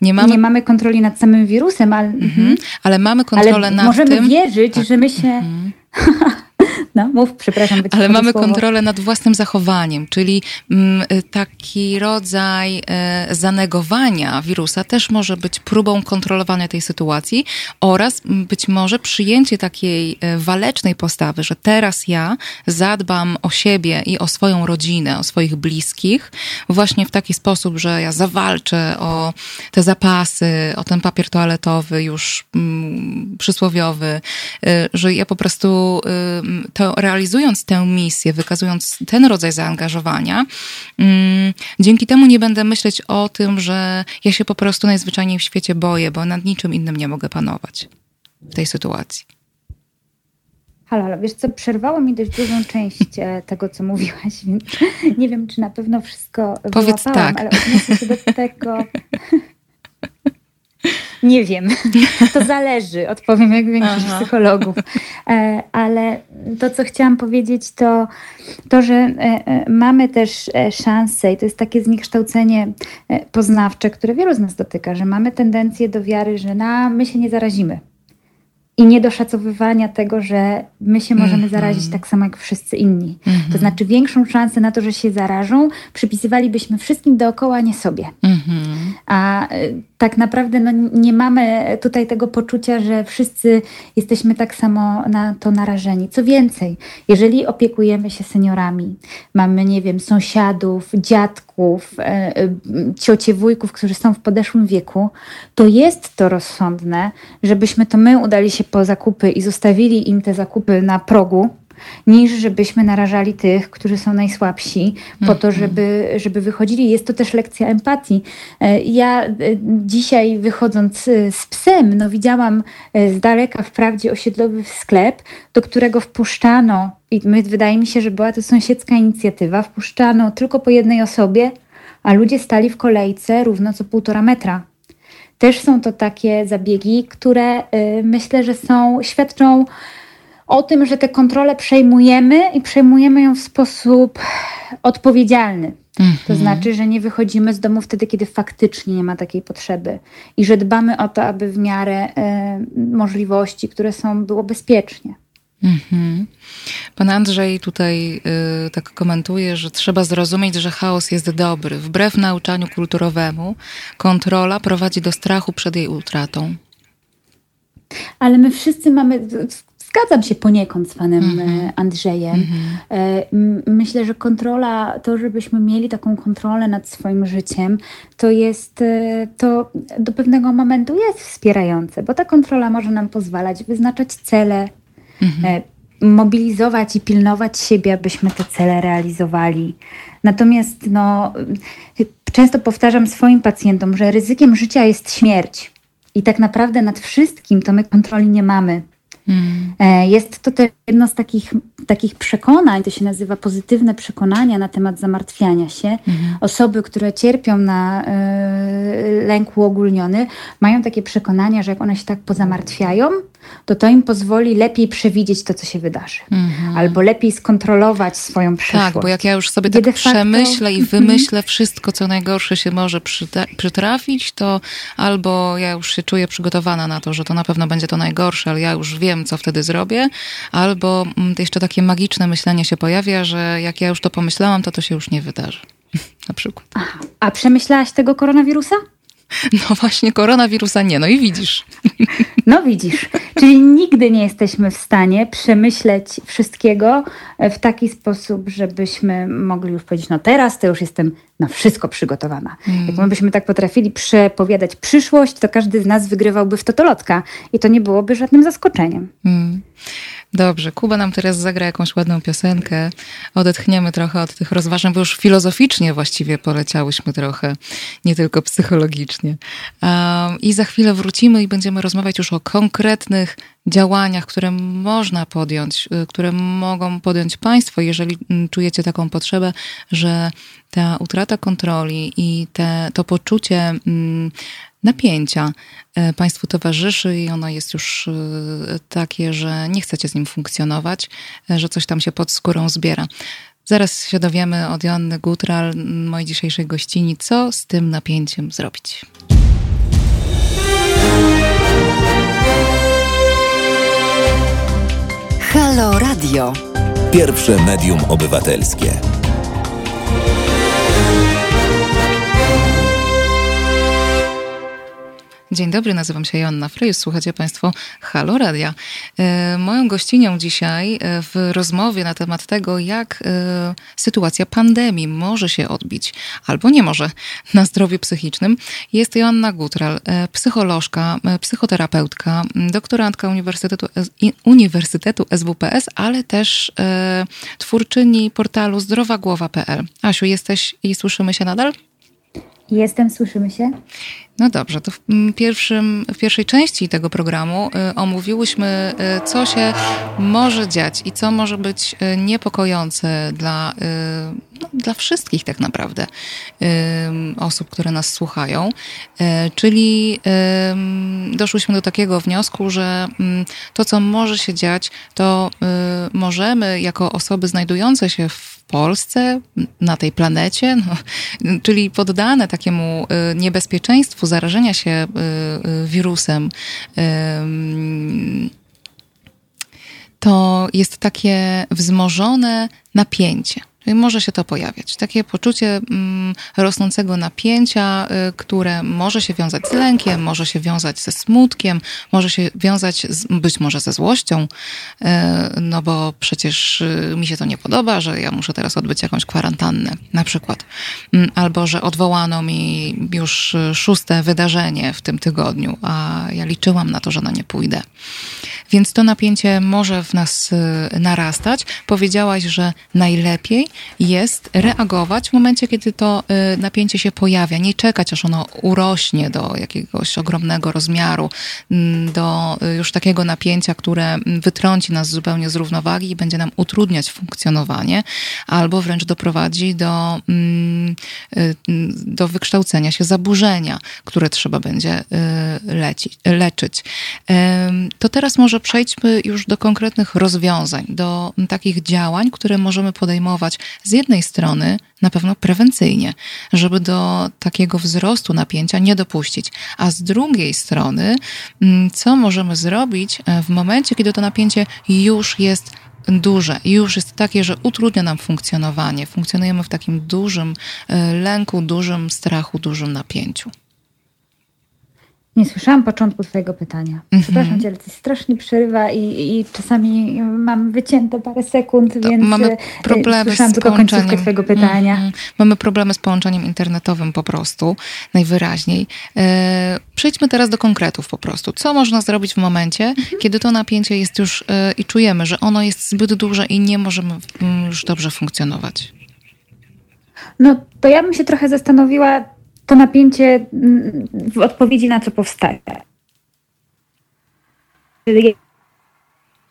Nie, mamy... nie mamy kontroli nad samym wirusem, ale, mhm. ale mamy kontrolę ale nad możemy tym. Możemy wierzyć, tak. że my się. Mhm. <laughs> <laughs> No, mów, przepraszam. Ale mamy słowo. kontrolę nad własnym zachowaniem, czyli mm, taki rodzaj e, zanegowania wirusa też może być próbą kontrolowania tej sytuacji oraz być może przyjęcie takiej e, walecznej postawy, że teraz ja zadbam o siebie i o swoją rodzinę, o swoich bliskich, właśnie w taki sposób, że ja zawalczę o te zapasy, o ten papier toaletowy już mm, przysłowiowy, e, że ja po prostu to realizując tę misję, wykazując ten rodzaj zaangażowania, mm, dzięki temu nie będę myśleć o tym, że ja się po prostu najzwyczajniej w świecie boję, bo nad niczym innym nie mogę panować w tej sytuacji. Halo, halo, wiesz co, przerwało mi dość dużą część e, tego, co mówiłaś, więc <laughs> nie wiem, czy na pewno wszystko Powiedz wyłapałam, tak. ale odniosę się do tego... <laughs> Nie wiem. <laughs> To zależy, odpowiem jak większość Aha. psychologów. E, ale to, co chciałam powiedzieć, to to, że e, e, mamy też szansę i to jest takie zniekształcenie poznawcze, które wielu z nas dotyka, że mamy tendencję do wiary, że na, my się nie zarazimy i niedoszacowywania tego, że my się możemy mm -hmm. zarazić tak samo jak wszyscy inni. Mm -hmm. To mhm. znaczy większą szansę na to, że się zarażą, przypisywalibyśmy wszystkim dookoła, nie sobie. Mm -hmm. A y, tak naprawdę no, nie mamy tutaj tego poczucia, że wszyscy jesteśmy tak samo na to narażeni. Co więcej, jeżeli opiekujemy się seniorami, mamy, nie wiem, sąsiadów, dziadków, e, e, ciocie, wujków, którzy są w podeszłym wieku, to jest to rozsądne, żebyśmy to my udali się po zakupy i zostawili im te zakupy na progu, niż żebyśmy narażali tych, którzy są najsłabsi, po to, mhm. żeby, żeby wychodzili. Jest to też lekcja empatii. E, ja e, dzisiaj wychodząc e, z psem, no widziałam z daleka wprawdzie osiedlowy sklep, do którego wpuszczano, i my, wydaje mi się, że była to sąsiedzka inicjatywa, wpuszczano tylko po jednej osobie, a ludzie stali w kolejce równo co półtora metra. Też są to takie zabiegi, które myślę, że są, świadczą o tym, że tę kontrolę przejmujemy i przejmujemy ją w sposób odpowiedzialny. To znaczy, że nie wychodzimy z domu wtedy, kiedy faktycznie nie ma takiej potrzeby i że dbamy o to, aby w miarę y, możliwości, które są, było bezpiecznie. -hmm. Pan Andrzej tutaj y, tak komentuje, że trzeba zrozumieć, że chaos jest dobry. Wbrew nauczaniu kulturowemu, kontrola prowadzi do strachu przed jej utratą. Ale my wszyscy mamy, Zgadzam się poniekąd z panem mm-hmm. Andrzejem. Mm-hmm. Myślę, że kontrola, to żebyśmy mieli taką kontrolę nad swoim życiem, to jest, e, to do pewnego momentu jest wspierające, bo ta kontrola może nam pozwalać wyznaczać cele, mm-hmm. mobilizować i pilnować siebie, abyśmy te cele realizowali. Natomiast no, często powtarzam swoim pacjentom, że ryzykiem życia jest śmierć. I tak naprawdę nad wszystkim to my kontroli nie mamy. Mm. Jest to też jedno z takich, takich przekonań, to się nazywa pozytywne przekonania na temat zamartwiania się. Mm. Osoby, które cierpią na y, lęk uogólniony, mają takie przekonania, że jak one się tak pozamartwiają, to to im pozwoli lepiej przewidzieć to, co się wydarzy. Mm. Albo lepiej skontrolować swoją przyszłość. Tak, bo jak ja już sobie tak przemyślę i mhm. wymyślę wszystko, co najgorsze się może przytrafić, to albo ja już się czuję przygotowana na to, że to na pewno będzie to najgorsze, ale ja już wiem, co wtedy zrobię, albo mm, jeszcze takie magiczne myślenie się pojawia, że jak ja już to pomyślałam, to to się już nie wydarzy. <laughs> na przykład. Aha. A przemyślałaś tego koronawirusa? <laughs> No właśnie, koronawirusa nie, no i widzisz. No widzisz, czyli nigdy nie jesteśmy w stanie przemyśleć wszystkiego w taki sposób, żebyśmy mogli już powiedzieć, no teraz to już jestem na wszystko przygotowana. Mm. Jak my byśmy tak potrafili przepowiadać przyszłość, to każdy z nas wygrywałby w totolotka i to nie byłoby żadnym zaskoczeniem. Mm. Dobrze, Kuba nam teraz zagra jakąś ładną piosenkę. Odetchniemy trochę od tych rozważań, bo już filozoficznie właściwie poleciałyśmy trochę, nie tylko psychologicznie. Um, I za chwilę wrócimy i będziemy rozmawiać już o konkretnych działaniach, które można podjąć, y, które mogą podjąć Państwo, jeżeli mm, czujecie taką potrzebę, że ta utrata kontroli i te, to poczucie mm, napięcia e, Państwu towarzyszy i ono jest już e, takie, że nie chcecie z nim funkcjonować, e, że coś tam się pod skórą zbiera. Zaraz się dowiemy od Joanny Gutral, mojej dzisiejszej gościni, co z tym napięciem zrobić. Halo Radio. Pierwsze medium obywatelskie. Dzień dobry, nazywam się Joanna Frejus. Słuchacie Państwo Halo Radia. E, moją gościnią dzisiaj e, w rozmowie na temat tego, jak e, sytuacja pandemii może się odbić albo nie może na zdrowiu psychicznym, jest Joanna Gutral, psycholożka, psychoterapeutka, doktorantka Uniwersytetu, Uniwersytetu SWPS, ale też twórczyni portalu zdrowagłowa.pl. Asiu, jesteś i słyszymy się nadal? Jestem, słyszymy się? No dobrze, to w, pierwszym, w pierwszej części tego programu y, omówiłyśmy, y, co się może dziać i co może być y, niepokojące dla, y, dla wszystkich tak naprawdę y, osób, które nas słuchają. Y, czyli doszłyśmy do takiego wniosku, że mm, to, co może się dziać, to możemy jako osoby znajdujące się w Polsce, na tej planecie, <laughs> no, czyli poddane takiemu y, niebezpieczeństwu zarażenia się y, y, wirusem, to jest takie wzmożone napięcie. Może się to pojawiać. Takie poczucie mm, rosnącego napięcia, y, które może się wiązać z lękiem, może się wiązać ze smutkiem, może się wiązać z, być może ze złością, y, no bo przecież y, mi się to nie podoba, że ja muszę teraz odbyć jakąś kwarantannę, na przykład. Mm, albo, że odwołano mi już szóste wydarzenie w tym tygodniu, a ja liczyłam na to, że na nie pójdę. Więc to napięcie może w nas narastać. Powiedziałaś, że najlepiej jest reagować w momencie, kiedy to y, napięcie się pojawia, nie czekać, aż ono urośnie do jakiegoś ogromnego rozmiaru, mm, do y, już takiego napięcia, które mm, wytrąci nas zupełnie z równowagi i będzie nam utrudniać funkcjonowanie, albo wręcz doprowadzi do, mm, y, do wykształcenia się zaburzenia, które trzeba będzie leczyć. To teraz może przejdźmy już do konkretnych rozwiązań, do takich działań, które możemy podejmować z jednej strony na pewno prewencyjnie, żeby do takiego wzrostu napięcia nie dopuścić, a z drugiej strony, mm, co możemy zrobić e, w momencie, kiedy to napięcie już jest duże i już jest takie, że utrudnia nam funkcjonowanie. Funkcjonujemy w takim dużym e, lęku, dużym strachu, dużym napięciu. Nie słyszałam początku Twojego pytania. Mhm. Przepraszam Cię, ale to strasznie przerywa i, i czasami mam wycięte parę sekund, to więc mamy e, problemy słyszałam z tylko końcówkę Twojego pytania. Mm -hmm. Mamy problemy z połączeniem internetowym po prostu, najwyraźniej. E, przejdźmy teraz do konkretów po prostu. Co można zrobić w momencie, mhm. kiedy to napięcie jest już e, i czujemy, że ono jest zbyt duże i nie możemy mm, już dobrze funkcjonować? No to ja bym się trochę zastanowiła, to napięcie w odpowiedzi na co powstaje.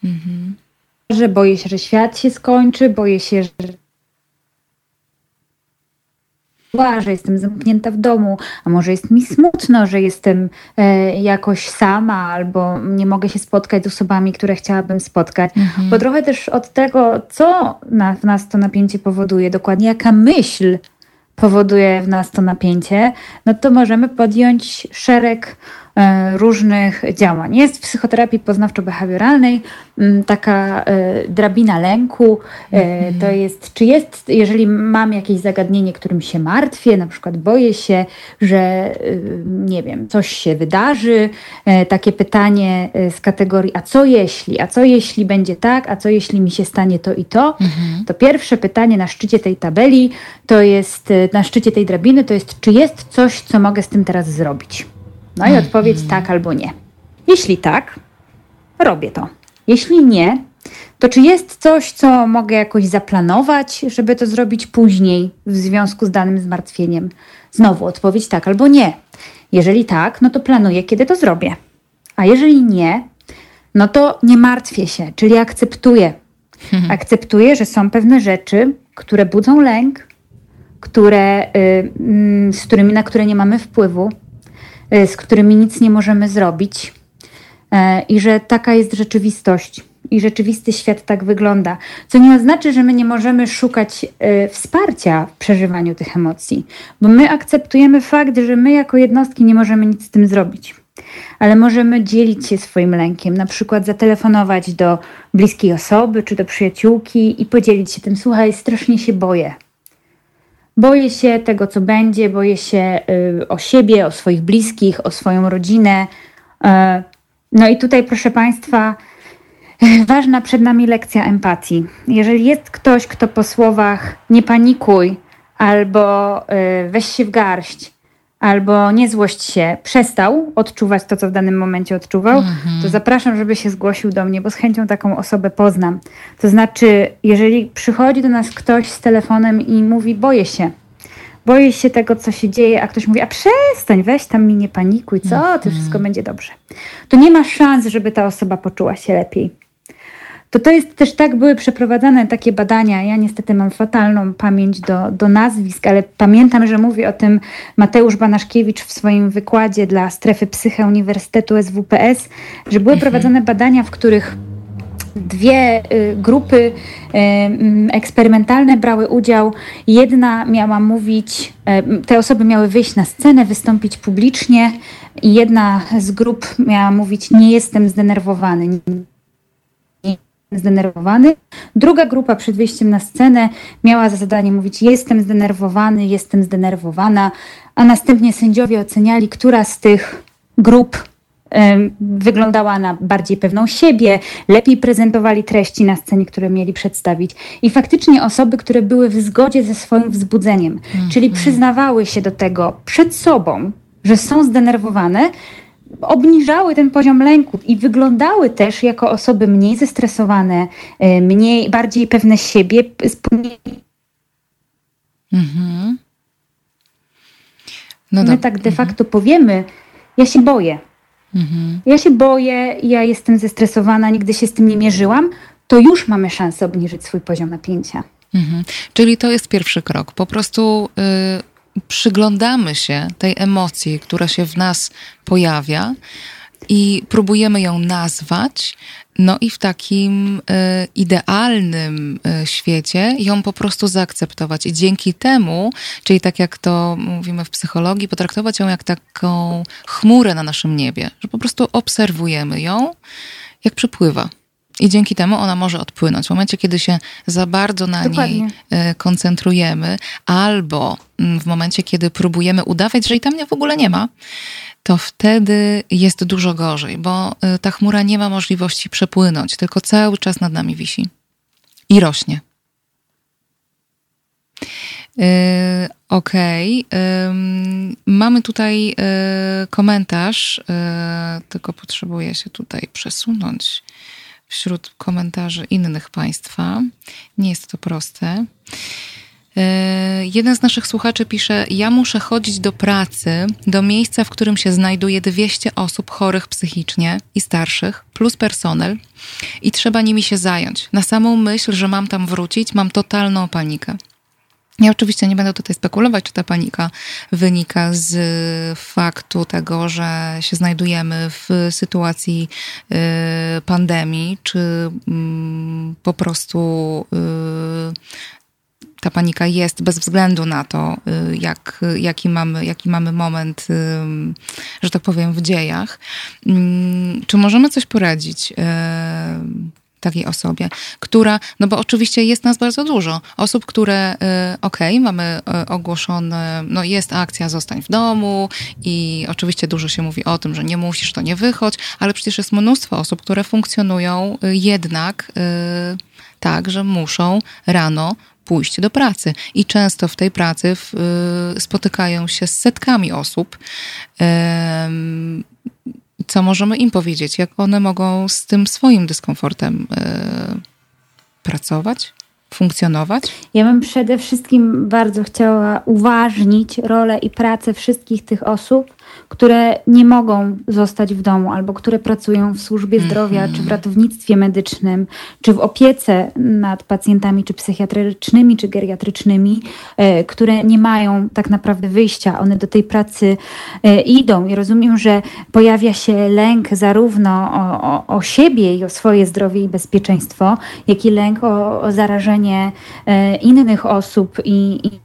Mhm. Że boję się, że świat się skończy, boję się, że że jestem zamknięta w domu, a może jest mi smutno, że jestem e, jakoś sama albo nie mogę się spotkać z osobami, które chciałabym spotkać. Mhm. Bo trochę też od tego, co na, w nas to napięcie powoduje, dokładnie jaka myśl powoduje w nas to napięcie, no to możemy podjąć szereg różnych działań. Jest w psychoterapii poznawczo-behawioralnej taka e, drabina lęku. E, mhm. To jest, czy jest, jeżeli mam jakieś zagadnienie, którym się martwię, na przykład boję się, że nie wiem, coś się wydarzy, takie pytanie z kategorii, a co jeśli, a co jeśli będzie tak, a co jeśli mi się stanie to i to, mhm. to pierwsze pytanie na szczycie tej tabeli to jest, na szczycie tej drabiny to jest, czy jest coś, co mogę z tym teraz zrobić. No i odpowiedź tak albo nie. Jeśli tak, robię to. Jeśli nie, to czy jest coś, co mogę jakoś zaplanować, żeby to zrobić później w związku z danym zmartwieniem? Znowu odpowiedź tak albo nie. Jeżeli tak, no to planuję, kiedy to zrobię. A jeżeli nie, no to nie martwię się, czyli akceptuję. <laughs> Akceptuję, że są pewne rzeczy, które budzą lęk, które, y, mm, z którymi, na które nie mamy wpływu, Y, z którymi nic nie możemy zrobić e, i że taka jest rzeczywistość i rzeczywisty świat tak wygląda. Co nie oznacza, że my nie możemy szukać y, wsparcia w przeżywaniu tych emocji, bo my akceptujemy fakt, że my jako jednostki nie możemy nic z tym zrobić. Ale możemy dzielić się swoim lękiem, na przykład zatelefonować do bliskiej osoby czy do przyjaciółki i podzielić się tym. Słuchaj, strasznie się boję Boję się tego, co będzie, boję się y, o siebie, o swoich bliskich, o swoją rodzinę. E, no i tutaj, proszę Państwa, <laughs> ważna przed nami lekcja empatii. Jeżeli jest ktoś, kto po słowach nie panikuj albo y, weź się w garść, albo nie złość się, przestał odczuwać to, co w danym momencie odczuwał, mhm. to zapraszam, żeby się zgłosił do mnie, bo z chęcią taką osobę poznam. To znaczy, jeżeli przychodzi do nas ktoś z telefonem i mówi, boję się, boję się tego, co się dzieje, a ktoś mówi, a przestań, weź tam mi nie panikuj, co, to mhm. wszystko będzie dobrze. To nie ma szans, żeby ta osoba poczuła się lepiej to to jest też tak, były przeprowadzane takie badania. Ja niestety mam fatalną pamięć do, do nazwisk, ale pamiętam, że mówi o tym Mateusz Banaszkiewicz w swoim wykładzie dla strefy psyche Uniwersytetu SWPS, że były mhm. prowadzone badania, w których dwie y, grupy y, mm, eksperymentalne brały udział. Jedna miała mówić, y, te osoby miały wyjść na scenę, wystąpić publicznie, i jedna z grup miała mówić: Nie jestem zdenerwowany, zdenerwowany. Druga grupa przed wyjściem na scenę miała za zadanie mówić: Jestem zdenerwowany, jestem zdenerwowana, a następnie sędziowie oceniali, która z tych grup wyglądała na bardziej pewną siebie, lepiej prezentowali treści na scenie, które mieli przedstawić. I faktycznie osoby, które były w zgodzie ze swoim wzbudzeniem, mm -hmm. czyli przyznawały się do tego przed sobą, że są zdenerwowane, obniżały ten poziom lęku i wyglądały też jako osoby mniej zestresowane, e, mniej, bardziej pewne siebie. Mhm. No My tak de facto mhm. powiemy, ja się boję. Mhm. Ja się boję, ja jestem zestresowana, nigdy się z tym nie mierzyłam, to już mamy szansę obniżyć swój poziom napięcia. Mhm. Czyli to jest pierwszy krok. Po prostu y, przyglądamy się tej emocji, która się w nas pojawia i próbujemy ją nazwać, no i w takim y, idealnym y, świecie ją po prostu zaakceptować. I dzięki temu, czyli tak jak to mówimy w psychologii, potraktować ją jak taką chmurę na naszym niebie, że po prostu obserwujemy ją, jak przepływa. I dzięki temu ona może odpłynąć. W momencie, kiedy się za bardzo na Dokładnie. niej koncentrujemy, albo mm, w momencie, kiedy próbujemy udawać, że i tam nie w ogóle nie ma, to wtedy jest dużo gorzej, bo y, ta chmura nie ma możliwości przepłynąć, tylko cały czas nad nami wisi i rośnie. Yy, Okej. Okay. Yy, mamy tutaj yy, komentarz, tylko potrzebuję się tutaj przesunąć wśród komentarzy innych państwa. Nie jest to proste. jeden z naszych słuchaczy pisze: Ja muszę chodzić do pracy, do miejsca, w którym się znajduje 200 osób chorych psychicznie i starszych, plus personel, i trzeba nimi się zająć. Na samą myśl, że mam tam wrócić, mam totalną panikę. Ja oczywiście nie będę tutaj spekulować, czy ta panika wynika z faktu tego, że się znajdujemy w sytuacji y, pandemii, czy mm, po prostu y, ta panika jest bez względu na to, y, jak, jaki, mamy, jaki mamy moment, że tak powiem, w dziejach. Mm, czy możemy coś poradzić? Takiej osobie, która, no bo oczywiście jest nas bardzo dużo. Osób, które, y, okej, okay, mamy y, ogłoszone, no jest akcja zostań w domu i oczywiście dużo się mówi o tym, że nie musisz, to nie wychodź, ale przecież jest mnóstwo osób, które funkcjonują y, jednak tak, że muszą rano pójść do pracy. I często w tej pracy spotykają się z setkami osób co możemy im powiedzieć, jak one mogą z tym swoim dyskomfortem y, pracować, funkcjonować? Ja bym przede wszystkim bardzo chciała uważnić rolę i pracę wszystkich tych osób, które nie mogą zostać w domu albo które pracują w służbie zdrowia, czy w ratownictwie medycznym, czy w opiece nad pacjentami, czy psychiatrycznymi, czy geriatrycznymi, e, które nie mają tak naprawdę wyjścia. One do tej pracy e, idą i rozumiem, że pojawia się lęk zarówno o, o, o siebie i o swoje zdrowie i bezpieczeństwo, jak i lęk o, o zarażenie e, innych osób i, i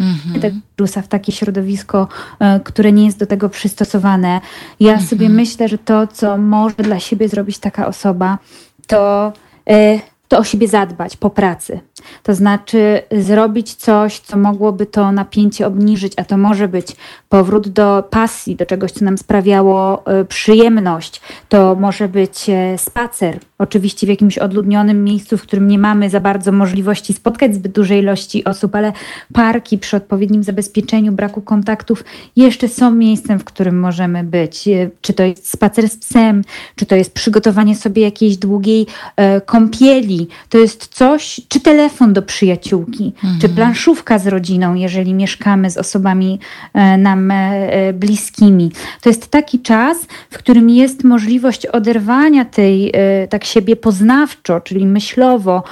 mhm. wirusa w takie środowisko, e, które nie jest do tego przystosowane. Ja mhm. sobie myślę, że to, co może dla siebie zrobić taka osoba, to, e, to o siebie zadbać po pracy. To znaczy zrobić coś, co mogłoby to napięcie obniżyć, a to może być powrót do pasji, do czegoś, co nam sprawiało e, przyjemność. To może być spacer, oczywiście w jakimś odludnionym miejscu, w którym nie mamy za bardzo możliwości spotkać zbyt dużej ilości osób, ale parki przy odpowiednim zabezpieczeniu, braku kontaktów jeszcze są miejscem, w którym możemy być. E, czy to jest spacer z psem, czy to jest przygotowanie sobie jakiejś długiej e, kąpieli, to jest coś, czy telefon do przyjaciółki, mhm. czy planszówka z rodziną, jeżeli mieszkamy z osobami e, nam e, e bliskimi. To jest taki czas, w którym jest możliwość oderwania tej tak siebie poznawczo, czyli myślowo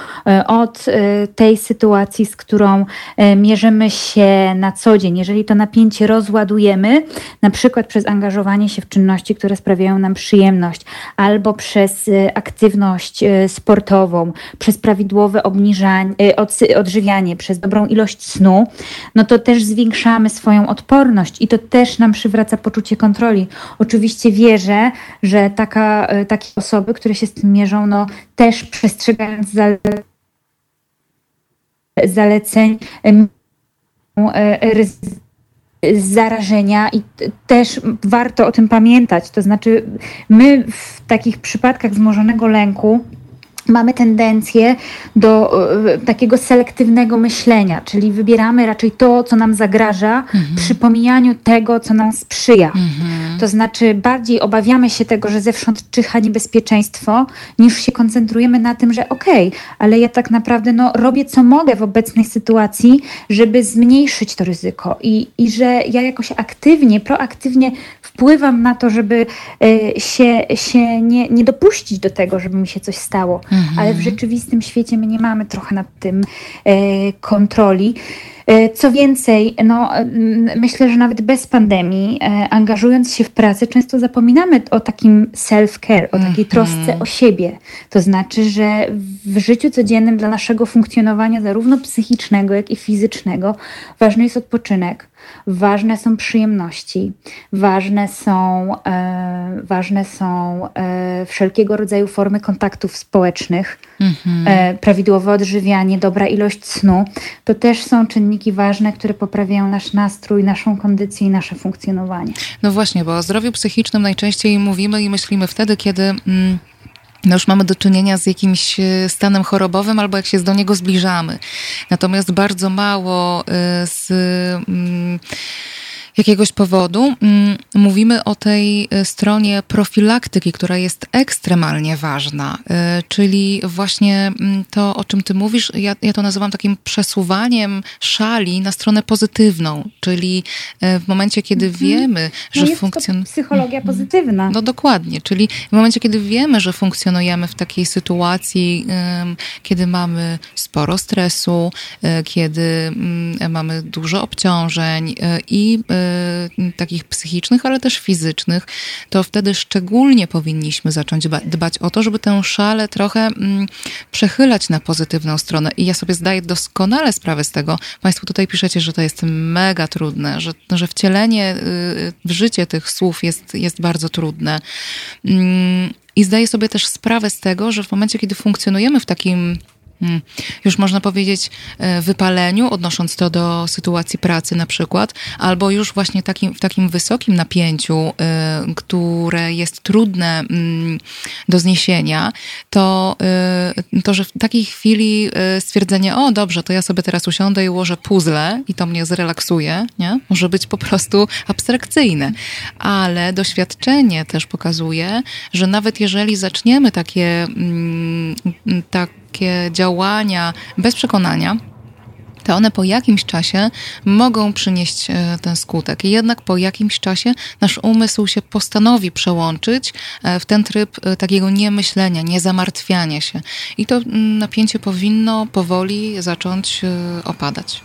od tej sytuacji, z którą mierzymy się na co dzień. Jeżeli to napięcie rozładujemy, na przykład przez angażowanie się w czynności, które sprawiają nam przyjemność, albo przez aktywność sportową, przez prawidłowe obniżanie, odżywianie, przez dobrą ilość snu, no to też zwiększamy swoją odporność i to też nam przywraca poczucie kontroli. Oczywiście wierzę, że taka, takie osoby, które się z tym mierzą, no też przestrzegając zaleceń e, zarażenia i też warto o tym pamiętać. To znaczy, my w takich przypadkach wzmożonego lęku mamy tendencję do e, takiego selektywnego myślenia, czyli wybieramy raczej to, co nam zagraża, mhm. przy pomijaniu tego, co nam sprzyja. Mhm. To znaczy, bardziej obawiamy się tego, że zewsząd czyha niebezpieczeństwo, niż się koncentrujemy na tym, że okej, okay, ale ja tak naprawdę no, robię co mogę w obecnej sytuacji, żeby zmniejszyć to ryzyko i, i że ja jakoś aktywnie, proaktywnie wpływam na to, żeby y, się, się nie, nie dopuścić do tego, żeby mi się coś stało. Mhm. Ale w rzeczywistym świecie my nie mamy trochę nad tym y, kontroli. E, co więcej, no, myślę, że nawet bez pandemii, angażując się w pracę, często zapominamy o takim self-care, o takiej trosce mhm. o siebie. To znaczy, że w życiu codziennym dla naszego funkcjonowania, zarówno psychicznego, jak i fizycznego, ważny jest odpoczynek ważne są przyjemności, ważne są, e, ważne są e, wszelkiego rodzaju formy kontaktów społecznych, mhm. e, prawidłowe odżywianie, dobra ilość snu. To też są czynniki ważne, które poprawiają nasz nastrój, naszą kondycję i nasze funkcjonowanie. No właśnie, bo o zdrowiu psychicznym najczęściej mówimy i myślimy wtedy, kiedy. Mm no już mamy do czynienia z jakimś e, stanem chorobowym albo jak się do niego zbliżamy. Natomiast bardzo mało e, z mm, jakiegoś powodu mm, mówimy o tej e, stronie profilaktyki, która jest ekstremalnie ważna, e, czyli właśnie mm, to, o czym ty mówisz, ja, ja to nazywam takim przesuwaniem szali na stronę pozytywną, czyli e, w momencie, kiedy mhm. wiemy, no że funkcjonuje... psychologia mhm. pozytywna. No dokładnie, czyli w momencie, kiedy wiemy, że funkcjonujemy w takiej sytuacji, kiedy mamy sporo stresu, kiedy mm, mamy dużo obciążeń i takich psychicznych, ale też fizycznych, to wtedy szczególnie powinniśmy zacząć dbać o to, żeby tę szalę trochę mm, przechylać na pozytywną stronę. I ja sobie zdaję doskonale sprawę z tego. Państwo tutaj piszecie, że to jest mega trudne, że, że wcielenie y, w życie tych słów jest, jest bardzo trudne. Mm, I zdaję sobie też sprawę z tego, że w momencie, kiedy funkcjonujemy w takim Hmm. Już można powiedzieć e, wypaleniu, odnosząc to do sytuacji pracy na przykład, albo już właśnie takim, w takim wysokim napięciu, e, które jest trudne mm, do zniesienia, to, e, to, że w takiej chwili stwierdzenie, o dobrze, to ja sobie teraz usiądę i ułożę puzzle i to mnie zrelaksuje, nie? może być po prostu abstrakcyjne. Ale doświadczenie też pokazuje, że nawet jeżeli zaczniemy takie, mm, tak takie działania bez przekonania, to one po jakimś czasie mogą przynieść e, ten skutek. I jednak po jakimś czasie nasz umysł się postanowi przełączyć e, w ten tryb e, takiego niemyślenia, niezamartwiania się. I to mm, napięcie powinno powoli zacząć opadać.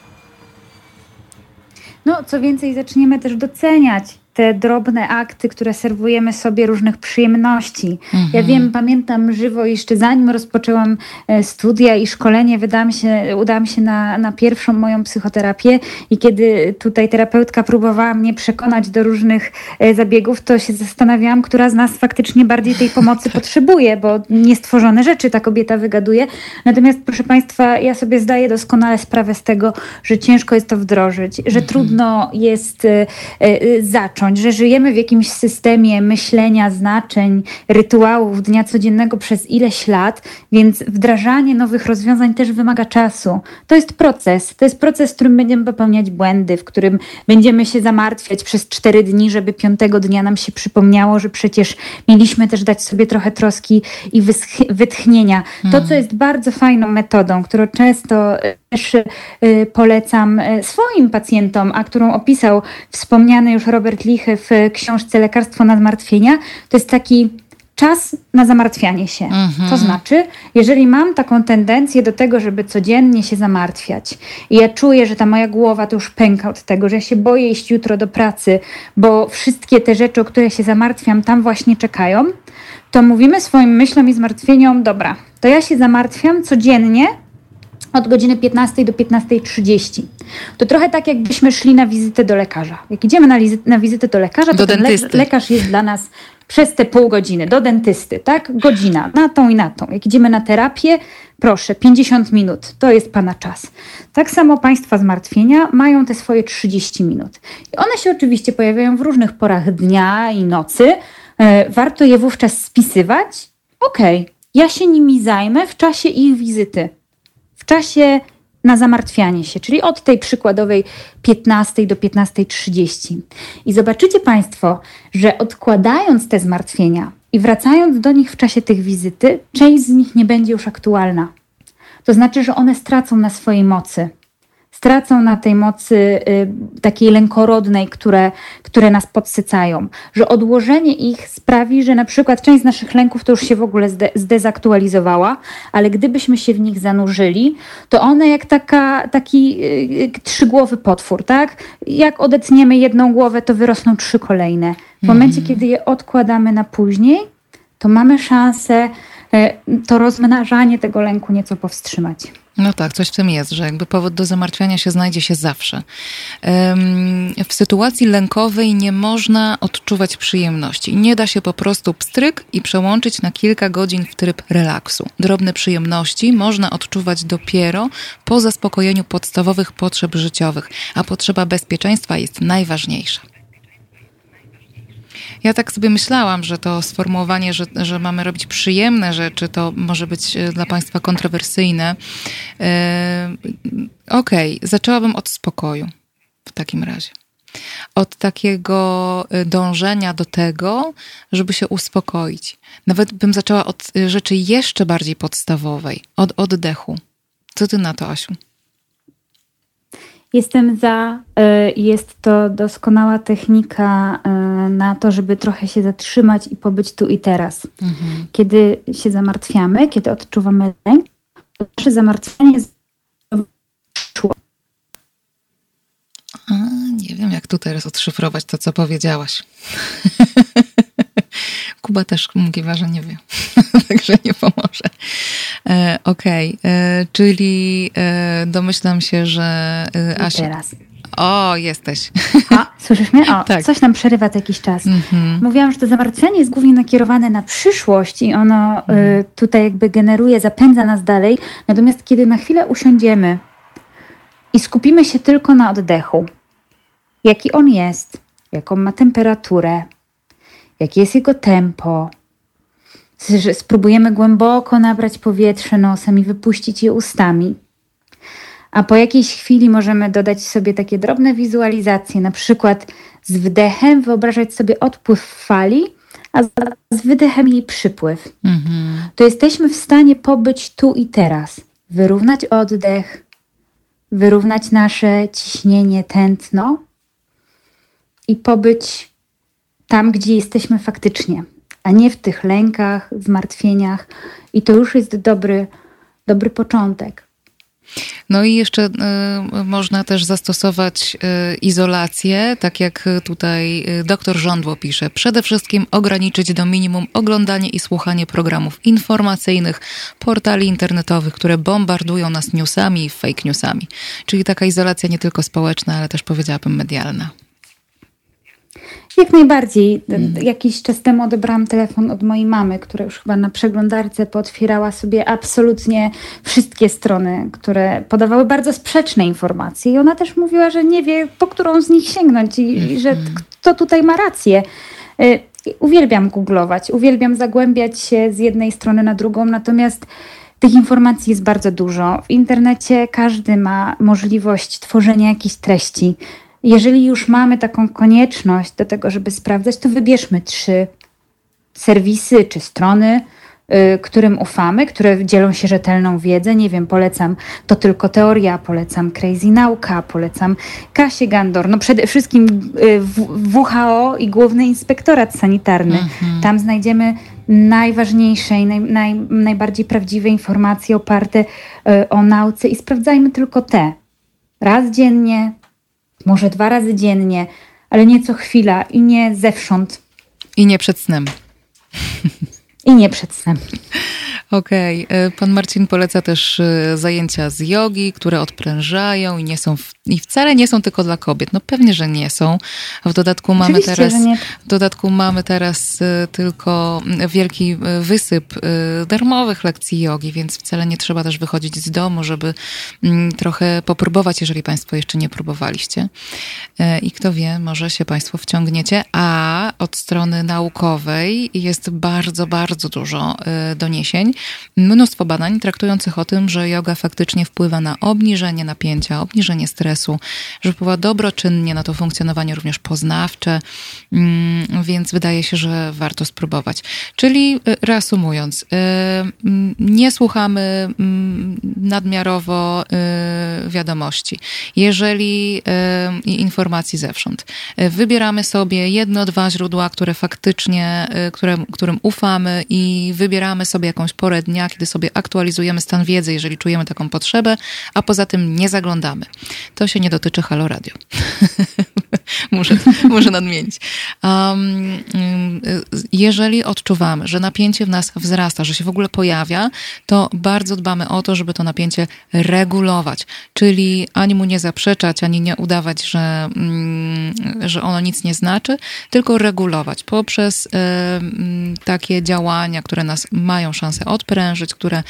No, co więcej, zaczniemy też doceniać te drobne akty, które serwujemy sobie różnych przyjemności. Mhm. Ja wiem, pamiętam żywo jeszcze zanim rozpoczęłam e, studia i szkolenie, wydałam się, udałam się na, na pierwszą moją psychoterapię i kiedy tutaj terapeutka próbowała mnie przekonać do różnych e, zabiegów, to się zastanawiałam, która z nas faktycznie bardziej tej pomocy <laughs> potrzebuje, bo niestworzone rzeczy ta kobieta wygaduje. Natomiast proszę Państwa, ja sobie zdaję doskonale sprawę z tego, że ciężko jest to wdrożyć, że mhm. trudno jest e, zacząć że żyjemy w jakimś systemie myślenia, znaczeń, rytuałów dnia codziennego przez ileś lat, więc wdrażanie nowych rozwiązań też wymaga czasu. To jest proces. To jest proces, w którym będziemy popełniać błędy, w którym będziemy się zamartwiać przez cztery dni, żeby piątego dnia nam się przypomniało, że przecież mieliśmy też dać sobie trochę troski i wytchnienia. To, co hmm. jest bardzo fajną metodą, którą często też y, polecam y, swoim pacjentom, a którą opisał wspomniany już Robert Lichy w książce Lekarstwo na zmartwienia, to jest taki czas na zamartwianie się. Mhm. To znaczy, jeżeli mam taką tendencję do tego, żeby codziennie się zamartwiać i ja czuję, że ta moja głowa to już pęka od tego, że ja się boję iść jutro do pracy, bo wszystkie te rzeczy, o które się zamartwiam, tam właśnie czekają, to mówimy swoim myślom i zmartwieniom, dobra, to ja się zamartwiam codziennie od godziny 15 do 15.30. To trochę tak, jakbyśmy szli na wizytę do lekarza. Jak idziemy na, na wizytę do lekarza, to ten le lekarz jest dla nas przez te pół godziny, do dentysty, tak? Godzina, na tą i na tą. Jak idziemy na terapię, proszę, 50 minut, to jest Pana czas. Tak samo Państwa zmartwienia mają te swoje 30 minut. I one się oczywiście pojawiają w różnych porach dnia i nocy. E, warto je wówczas spisywać. Okej, okay, ja się nimi zajmę w czasie ich wizyty czasie na zamartwianie się, czyli od tej przykładowej 15 do 15.30. I zobaczycie Państwo, że odkładając te zmartwienia i wracając do nich w czasie tych wizyty, część z nich nie będzie już aktualna. To znaczy, że one stracą na swojej mocy stracą na tej mocy y, takiej lękorodnej, które, które nas podsycają. Że odłożenie ich sprawi, że na przykład część z naszych lęków to już się w ogóle zde, zdezaktualizowała, ale gdybyśmy się w nich zanurzyli, to one jak taka, taki y, trzygłowy potwór, tak? Jak odetniemy jedną głowę, to wyrosną trzy kolejne. W momencie, mm. kiedy je odkładamy na później, to mamy szansę y, to rozmnażanie tego lęku nieco powstrzymać. No tak, coś w tym jest, że jakby powód do zamartwiania się znajdzie się zawsze. W sytuacji lękowej nie można odczuwać przyjemności. Nie da się po prostu pstryk i przełączyć na kilka godzin w tryb relaksu. Drobne przyjemności można odczuwać dopiero po zaspokojeniu podstawowych potrzeb życiowych, a potrzeba bezpieczeństwa jest najważniejsza. Ja tak sobie myślałam, że to sformułowanie, że, że mamy robić przyjemne rzeczy, to może być e, dla Państwa kontrowersyjne. E, okej, okay, zaczęłabym od spokoju w takim razie. od takiego y, dążenia do tego, żeby się uspokoić. Nawet bym zaczęła od rzeczy jeszcze bardziej podstawowej, od oddechu. Co ty na to, Asiu? Jestem za. Y, jest to doskonała technika na to, żeby trochę się zatrzymać i pobyć tu i teraz. Mhm. Kiedy się zamartwiamy, kiedy odczuwamy lęk, to nasze zamartwienie jest A, nie wiem, jak tu teraz odszyfrować to, co powiedziałaś. <laughs> Kuba też mówiła, że nie wie, <laughs> także nie pomoże. E, Okej, okay. E, czyli e, domyślam się, że e, Asia... teraz. O, jesteś. A, słyszysz mnie? O, <laughs> tak. coś nam przerywa to jakiś czas. Mm-hmm. Mówiłam, że to zamartwianie jest głównie nakierowane na przyszłość i ono y, tutaj jakby generuje, zapędza nas dalej. Natomiast kiedy na chwilę usiądziemy i skupimy się tylko na oddechu, jaki on jest, jaką ma temperaturę, jakie jest jego tempo. Spróbujemy głęboko nabrać powietrze nosem i wypuścić je ustami. A po jakiejś chwili możemy dodać sobie takie drobne wizualizacje, na przykład z wdechem wyobrażać sobie odpływ fali, a z wydechem jej przypływ. Mhm. To jesteśmy w stanie pobyć tu i teraz, wyrównać oddech, wyrównać nasze ciśnienie, tętno i pobyć tam, gdzie jesteśmy faktycznie, a nie w tych lękach, zmartwieniach. I to już jest dobry, dobry początek. No i jeszcze y, można też zastosować y, izolację, tak jak tutaj y, doktor Żądło pisze. Przede wszystkim ograniczyć do minimum oglądanie i słuchanie programów informacyjnych, portali internetowych, które bombardują nas newsami i fake newsami. Czyli taka izolacja nie tylko społeczna, ale też powiedziałabym medialna. Jak najbardziej. Mhm. Jakiś czas temu odebrałam telefon od mojej mamy, która już chyba na przeglądarce pootwierała sobie absolutnie wszystkie strony, które podawały bardzo sprzeczne informacje. I ona też mówiła, że nie wie, po którą z nich sięgnąć i, i że mhm. kto tutaj ma rację. Y, uwielbiam googlować, uwielbiam zagłębiać się z jednej strony na drugą, natomiast tych informacji jest bardzo dużo. W internecie każdy ma możliwość tworzenia jakichś treści jeżeli już mamy taką konieczność do tego, żeby sprawdzać, to wybierzmy trzy serwisy czy strony, y, którym ufamy, które dzielą się rzetelną wiedzą. Nie wiem, polecam To Tylko Teoria, polecam Crazy Nauka, polecam Kasię Gandor, no przede wszystkim y, WHO i Główny Inspektorat Sanitarny. Mhm. Tam znajdziemy najważniejsze i naj, naj, najbardziej prawdziwe informacje oparte y, o nauce i sprawdzajmy tylko te. Raz dziennie, może dwa razy dziennie, ale nie co chwila i nie zewsząd. I nie przed snem. <laughs> I nie przed snem. Okej. Okay. Pan Marcin poleca też e, zajęcia z jogi, które odprężają i nie są w, i wcale nie są tylko dla kobiet. No pewnie, że nie są. W dodatku mamy Oczywiście, teraz w dodatku mamy teraz e, tylko wielki e, wysyp darmowych lekcji jogi, więc wcale nie trzeba też wychodzić z domu, żeby trochę popróbować, jeżeli państwo jeszcze nie próbowaliście. I kto wie, może się państwo wciągniecie, a od strony naukowej jest bardzo, bardzo dużo doniesień mnóstwo badań traktujących o tym, że yoga faktycznie wpływa na obniżenie napięcia, obniżenie stresu, że wpływa dobroczynnie na to funkcjonowanie również poznawcze, mm, więc wydaje się, że warto spróbować. Czyli y, reasumując, y, mm, nie słuchamy mm, nadmiarowo y, wiadomości. Jeżeli informacji zewsząd, wybieramy sobie jedno, dwa źródła, które faktycznie, które, którym ufamy i wybieramy sobie jakąś porę dnia, kiedy sobie aktualizujemy stan wiedzy, jeżeli czujemy taką potrzebę, a poza tym nie zaglądamy. To się nie dotyczy Halo Radio. <laughs> muszę, muszę nadmienić. Um, jeżeli odczuwamy, że napięcie w nas wzrasta, że się w ogóle pojawia, to bardzo dbamy o to, żeby to napięcie regulować. Czyli ani mu nie zaprzeczać, ani nie udawać, że, mm, że ono nic nie znaczy, tylko regulować poprzez takie działania, które nas mają szansę od odprężyć, które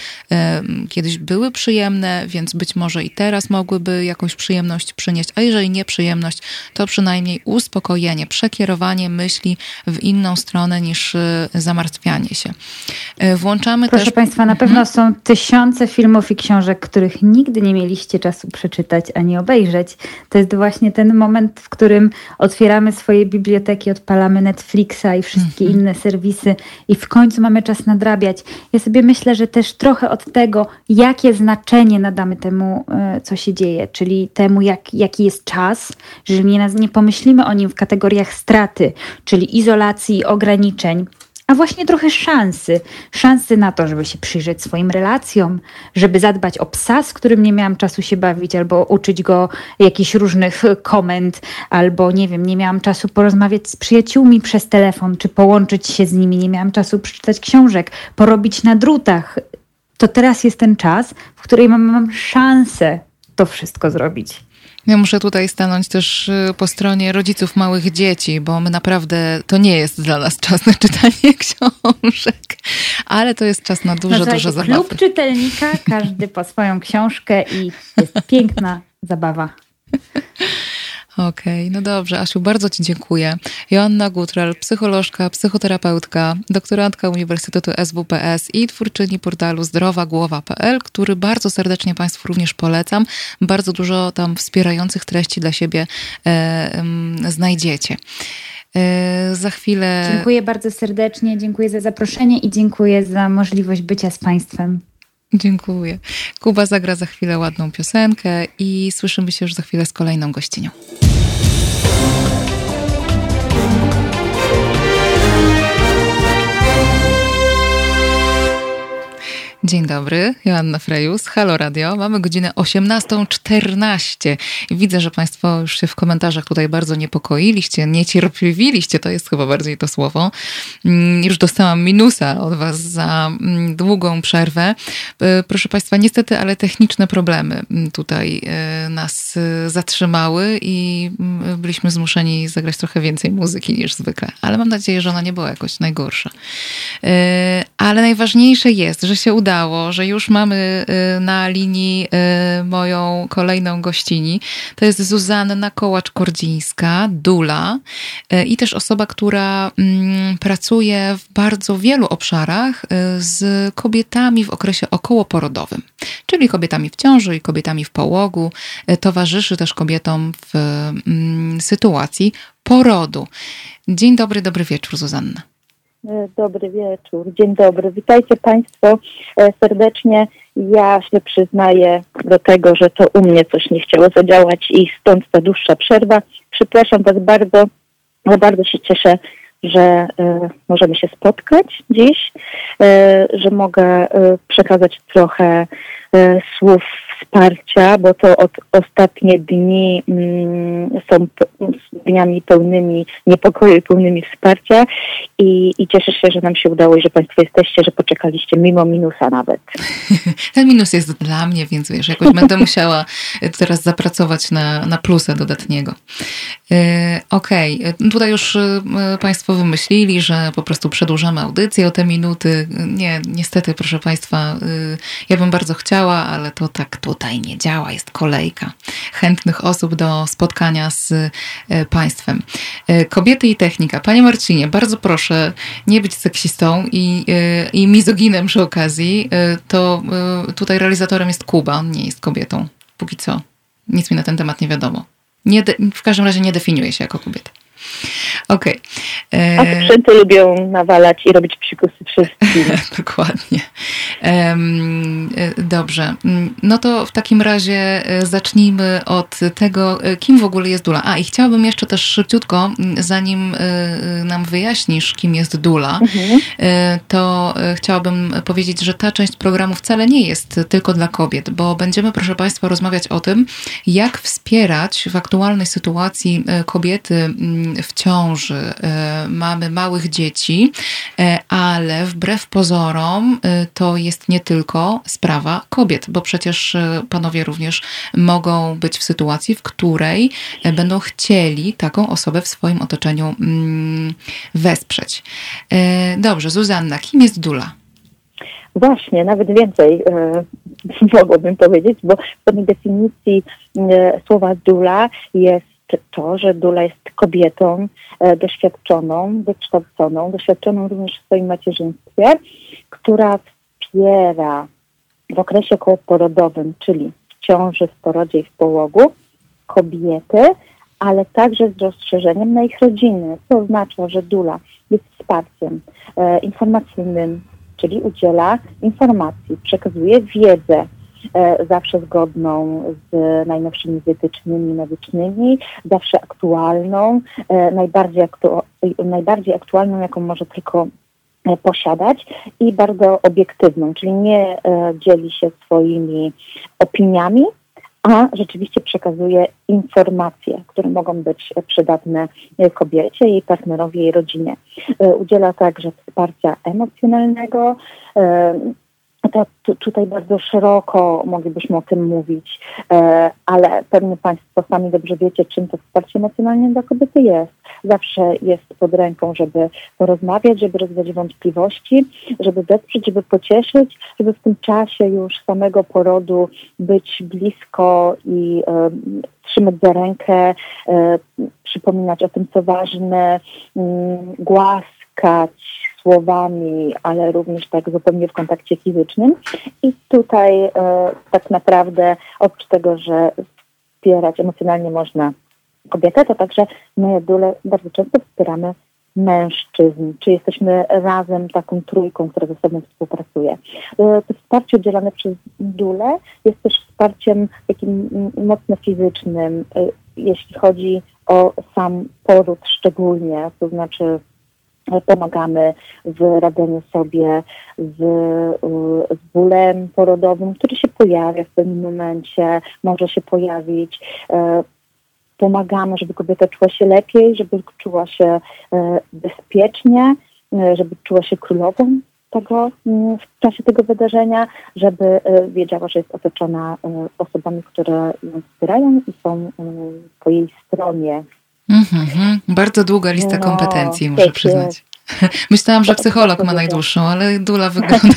kiedyś były przyjemne, więc być może i teraz mogłyby jakąś przyjemność przynieść, a jeżeli nie przyjemność, to przynajmniej najmniej uspokojenie, przekierowanie myśli w inną stronę niż zamartwianie się. Włączamy Proszę też... Państwa, na pewno mhm. są tysiące filmów i książek, których nigdy nie mieliście czasu przeczytać ani obejrzeć. To jest właśnie ten moment, w którym otwieramy swoje biblioteki, odpalamy Netflixa i wszystkie mhm. inne serwisy i w końcu mamy czas nadrabiać. Ja sobie myślę, że też trochę od tego, jakie znaczenie nadamy temu, e, co się dzieje, czyli temu, jak, jaki jest czas, że nie, nie pomyślimy o nim w kategoriach straty, czyli izolacji, ograniczeń, a właśnie trochę szansy. Szansy na to, żeby się przyjrzeć swoim relacjom, żeby zadbać o psa, z którym nie miałam czasu się bawić, albo uczyć go jakichś różnych komend, albo nie wiem, nie miałam czasu porozmawiać z przyjaciółmi przez telefon, czy połączyć się z nimi, nie miałam czasu przeczytać książek, porobić na drutach. To teraz jest ten czas, w którym mam, mam szansę to wszystko zrobić. Ja muszę tutaj stanąć też y, po stronie rodziców małych dzieci, bo my naprawdę, to nie jest dla nas <laughs> czas na czytanie książek, ale to jest czas na dużo, no, dużo zabawy. Klub czytelnika, każdy po swoją książkę i jest <laughs> piękna zabawa. Okej, okay, no dobrze. Asiu, bardzo Ci dziękuję. Joanna Gutrel, psycholożka, psychoterapeutka, doktorantka Uniwersytetu SWPS i twórczyni portalu zdrowagłowa.pl, który bardzo serdecznie Państwu również polecam. Bardzo dużo tam wspierających treści dla siebie e, znajdziecie. E, za chwilę. Dziękuję bardzo serdecznie, dziękuję za zaproszenie i dziękuję za możliwość bycia z Państwem. Dziękuję. Kuba zagra za chwilę ładną piosenkę i słyszymy się już za chwilę z kolejną gościnią. Dzień dobry, Joanna Frejus, Halo Radio. Mamy godzinę 18.14. Widzę, że Państwo już się w komentarzach tutaj bardzo niepokoiliście, niecierpliwiliście, to jest chyba bardziej to słowo. Mm, już dostałam minusa od Was za mm, długą przerwę. E, proszę Państwa, niestety, ale techniczne problemy mm, tutaj e, nas e, zatrzymały i byliśmy zmuszeni zagrać trochę więcej muzyki niż zwykle. Ale mam nadzieję, że ona nie była jakoś najgorsza. Ale najważniejsze jest, że się udało udało, że już mamy y, na linii y, moją kolejną gościni. To jest Zuzanna Kołacz-Kordzińska, Dula y, i też osoba, która mm, pracuje w bardzo wielu obszarach z kobietami w okresie okołoporodowym, czyli kobietami w ciąży i kobietami w połogu. Towarzyszy też kobietom w mm, sytuacji porodu. Dzień dobry, dobry wieczór, Zuzanna. E, dobry wieczór, dzień dobry. Witajcie Państwo e, serdecznie. Ja się przyznaję do tego, że to u mnie coś nie chciało zadziałać i stąd ta dłuższa przerwa. Przepraszam Was bardzo, ale bardzo się cieszę, że e, możemy się spotkać dziś, że mogę przekazać trochę słów wsparcia, bo to od ostatnie dni mm, są dniami pełnymi niepokoju i pełnymi wsparcia i, i cieszę się, że nam się udało i że Państwo jesteście, że poczekaliście mimo minusa nawet. <laughs> Ten minus jest dla mnie, więc wiesz, jakoś będę <laughs> musiała teraz zapracować na, na plusa dodatniego. E, okej, okay. tutaj już e, Państwo wymyślili, że po prostu przedłużamy audycję o te minuty. Nie, niestety, proszę Państwa, e, ja bym bardzo chciała, ale to tak tutaj nie działa. Jest kolejka chętnych osób do spotkania z Państwem. Kobiety i technika. Panie Marcinie, bardzo proszę nie być seksistą i, i mizoginem przy okazji. To tutaj realizatorem jest Kuba, on nie jest kobietą. Póki co. Nic mi na ten temat nie wiadomo. Nie w każdym razie nie definiuje się jako kobieta. Okej. Okay. A sprzęty lubią nawalać i robić psikusy wszystkim. <laughs> Dokładnie. Dobrze. No to w takim razie e, zacznijmy od tego, e, kim w ogóle jest Dula. A i chciałabym jeszcze też szybciutko, zanim e, nam wyjaśnisz, kim jest Dula, mhm. to chciałabym powiedzieć, że ta część programu wcale nie jest tylko dla kobiet, bo będziemy, proszę Państwa, rozmawiać o tym, jak wspierać w aktualnej sytuacji kobiety w ciąży, e, mamy małych dzieci, e, ale wbrew pozorom e, to jest nie tylko sprawa kobiet, bo przecież panowie również mogą być w sytuacji, w której będą chcieli taką osobę w swoim otoczeniu mm, wesprzeć. Dobrze, Zuzanna, kim jest Dula? Właśnie, nawet więcej e, <laughs> mogłabym powiedzieć, bo w tej definicji e, słowa dula jest to, że Dula jest kobietą e, doświadczoną, wykształconą, doświadczoną również w swoim macierzyństwie, która wspiera w okresie kołoporodowym, czyli w ciąży, w porodzie i w połogu, kobiety, ale także z rozszerzeniem na ich rodziny, co oznacza, że Dula jest wsparciem e, informacyjnym, czyli udziela informacji, przekazuje wiedzę, zawsze zgodną z najnowszymi wytycznymi medycznymi, zawsze aktualną, e, najbardziej, aktu najbardziej aktualną, jaką może tylko e, posiadać i bardzo obiektywną, czyli nie e, dzieli się swoimi opiniami, a rzeczywiście przekazuje informacje, które mogą być przydatne kobiecie, jej partnerowi, jej rodzinie. E, udziela także wsparcia emocjonalnego, to, tutaj bardzo szeroko moglibyśmy o tym mówić, e, ale pewnie Państwo sami dobrze wiecie, czym to wsparcie emocjonalne dla kobiety jest. Zawsze jest pod ręką, żeby porozmawiać, żeby rozwiać wątpliwości, żeby wesprzeć, żeby pocieszyć, żeby w tym czasie już samego porodu być blisko i e, trzymać za rękę, e, przypominać o tym, co ważne, mm, głaskać, słowami, ale również tak zupełnie w kontakcie fizycznym. I tutaj e, tak naprawdę oprócz tego, że wspierać emocjonalnie można kobietę, to także my Dule bardzo często wspieramy mężczyzn, czy jesteśmy razem taką trójką, która ze sobą współpracuje. E, to wsparcie udzielane przez Dule jest też wsparciem takim mocno fizycznym, e, jeśli chodzi o sam poród szczególnie, to znaczy pomagamy w radzeniu sobie z, z bólem porodowym, który się pojawia w pewnym momencie, może się pojawić. E, pomagamy, żeby kobieta czuła się lepiej, żeby czuła się e, bezpiecznie, e, żeby czuła się królową tego mm, w czasie tego wydarzenia, żeby wiedziała, że jest otoczona osobami, które ją wspierają i są po jej stronie Mm-hmm. Bardzo długa lista no, kompetencji, muszę przyznać. <laughs> Myślałam, że psycholog ma najdłuższą, ale Dula <laughs> wygląda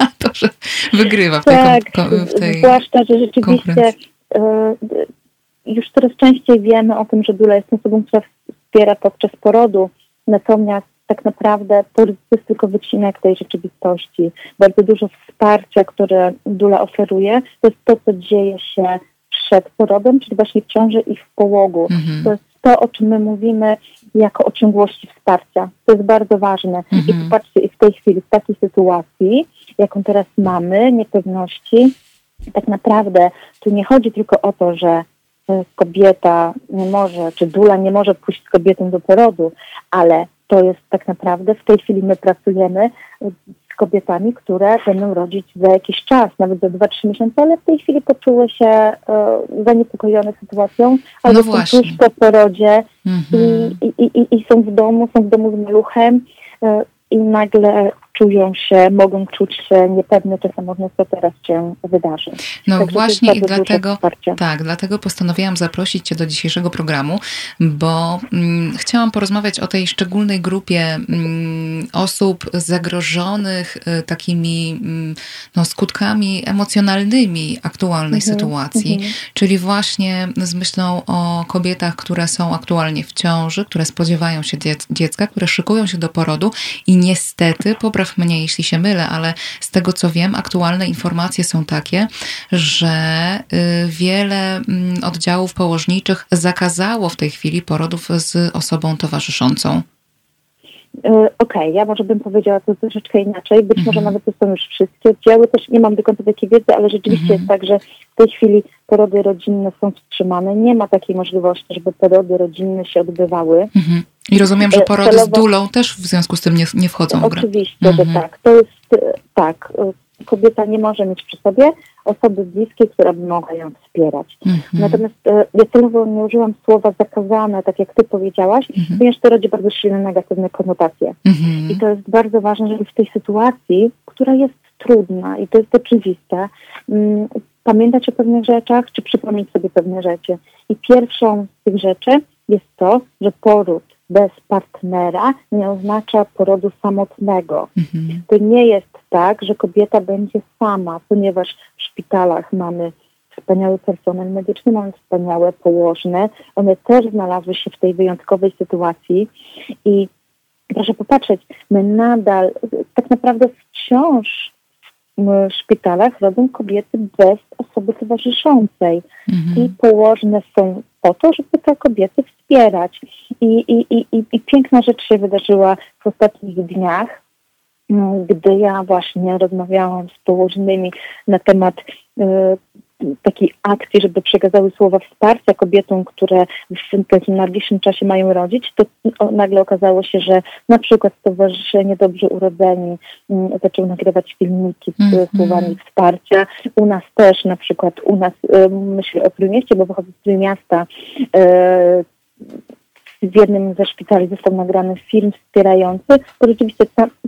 na to, że wygrywa w tej, tak, w tej zwłaszcza, że rzeczywiście e, już coraz częściej wiemy o tym, że Dula jest osobą, która wspiera podczas porodu, natomiast tak naprawdę poród to jest tylko wycinek tej rzeczywistości. Bardzo dużo wsparcia, które Dula oferuje, to jest to, co dzieje się przed porodem, czyli właśnie w ciąży i w połogu. Mhm. To jest to, o czym my mówimy jako o ciągłości wsparcia. To jest bardzo ważne. Mhm. I popatrzcie, w tej chwili, w takiej sytuacji, jaką teraz mamy, niepewności, tak naprawdę tu nie chodzi tylko o to, że e, kobieta nie może, czy dula nie może pójść z kobietą do porodu, ale to jest tak naprawdę, w tej chwili my pracujemy kobietami, które będą rodzić za jakiś czas, nawet za 2-3 miesiące, ale w tej chwili poczuły się e, zaniepokojone sytuacją, albo no są tuż po porodzie mm-hmm. i, i, i, i, są w domu, są w domu z maluchem e, i nagle czują się, mogą czuć się niepewne czy samotne, co teraz się wydarzy. No Także właśnie i dlatego, tak, dlatego postanowiłam zaprosić Cię do dzisiejszego programu, bo mm, chciałam porozmawiać o tej szczególnej grupie mm, osób zagrożonych y, takimi mm, no, skutkami emocjonalnymi aktualnej mhm, sytuacji, mhm. czyli właśnie z myślą o kobietach, które są aktualnie w ciąży, które spodziewają się dziecka, które szykują się do porodu i niestety po popraw mnie, jeśli się mylę, ale z tego co wiem, aktualne informacje są takie, że y, wiele mm, oddziałów położniczych zakazało w tej chwili porodów z osobą towarzyszącą. Y, okej, okay, ja może bym powiedziała to troszeczkę inaczej. Być może mhm. nawet to są już wszystkie oddziały, też nie mam do końca takiej wiedzy, ale rzeczywiście mhm. jest tak, że w tej chwili porody rodzinne są wstrzymane. Nie ma takiej możliwości, żeby porody rodzinne się odbywały. Mhm. I rozumiem, że porody Celowo... z dulą też w związku z tym nie, nie wchodzą w grę. Oczywiście, mhm. że tak. To jest e, tak. E, kobieta nie może mieć przy sobie osoby bliskiej, która by mogła ją wspierać. Mhm. Natomiast e, ja celowo nie użyłam słowa zakazane, tak jak ty powiedziałaś, mhm. ponieważ to rodzi bardzo silne negatywne konotacje. Mhm. I to jest bardzo ważne, żeby w tej sytuacji, która jest trudna i to jest oczywiste, mm, pamiętać o pewnych rzeczach, czy przypomnieć sobie pewne rzeczy. I pierwszą z tych rzeczy jest to, że poród bez partnera nie oznacza porodu samotnego. Mhm. To nie jest tak, że kobieta będzie sama, ponieważ w szpitalach mamy wspaniały personel medyczny, mamy wspaniałe położne. One też znalazły się w tej wyjątkowej sytuacji i proszę popatrzeć, my nadal, tak naprawdę wciąż w szpitalach rodzą kobiety bez osoby towarzyszącej. Mhm. I położne są po to, żeby te kobiety wspierać. I, i, i, i piękna rzecz się wydarzyła w ostatnich dniach, mm, gdy ja właśnie rozmawiałam z położnymi na temat y, takiej akcji, żeby przekazały słowa wsparcia kobietom, które w takim najbliższym czasie mają rodzić, to nagle okazało się, że na przykład Stowarzyszenie Dobrze Urodzeni mm, zaczął nagrywać filmiki z mm -hmm. słowami wsparcia. U nas też, na przykład u nas, y, myślę o Trójmieście, bo pochodzę z Trójmiasta, y, w jednym ze szpitali został nagrany film wspierający, to rzeczywiście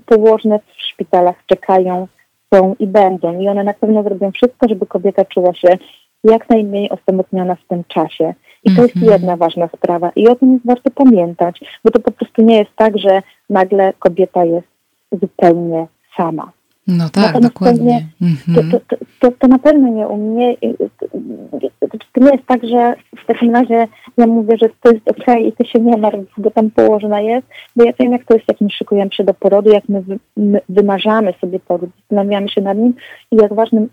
położne w szpitalach czekają są i będą. I one na pewno zrobią wszystko, żeby kobieta czuła się jak najmniej osamotniona w tym czasie. I to jest mhm. jedna ważna sprawa. I o tym jest warto pamiętać, bo to po prostu nie jest tak, że nagle kobieta jest zupełnie sama. No tak, dokładnie. Mhm. To, to, to, to, na pewno nie u mnie. To nie jest tak, że w takim razie ja mówię, że to jest okej okay i ty się nie martw, bo tam położona jest, bo ja wiem, jak to jest, jak my szykujemy się do porodu, jak my, my wymarzamy sobie poród, zastanawiamy się nad nim i jak ważnym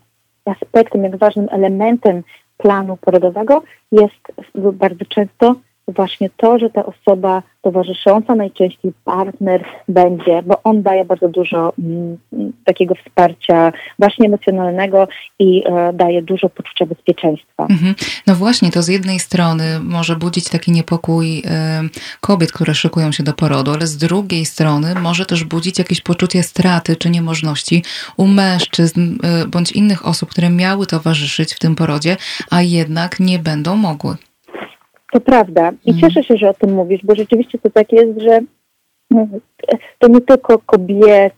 aspektem, jak ważnym elementem planu porodowego jest bardzo często właśnie to, że ta osoba towarzysząca, najczęściej partner będzie, bo on daje bardzo dużo m, mm, takiego wsparcia właśnie emocjonalnego i e, daje dużo poczucia bezpieczeństwa. Mhm. No właśnie, to z jednej strony może budzić taki niepokój e, kobiet, które szykują się do porodu, ale z drugiej strony może też budzić jakieś poczucie straty czy niemożności u mężczyzn e, bądź innych osób, które miały towarzyszyć w tym porodzie, a jednak nie będą mogły. To prawda. I mhm. cieszę się, że o tym mówisz, bo rzeczywiście to tak jest, że no, to nie tylko kobiety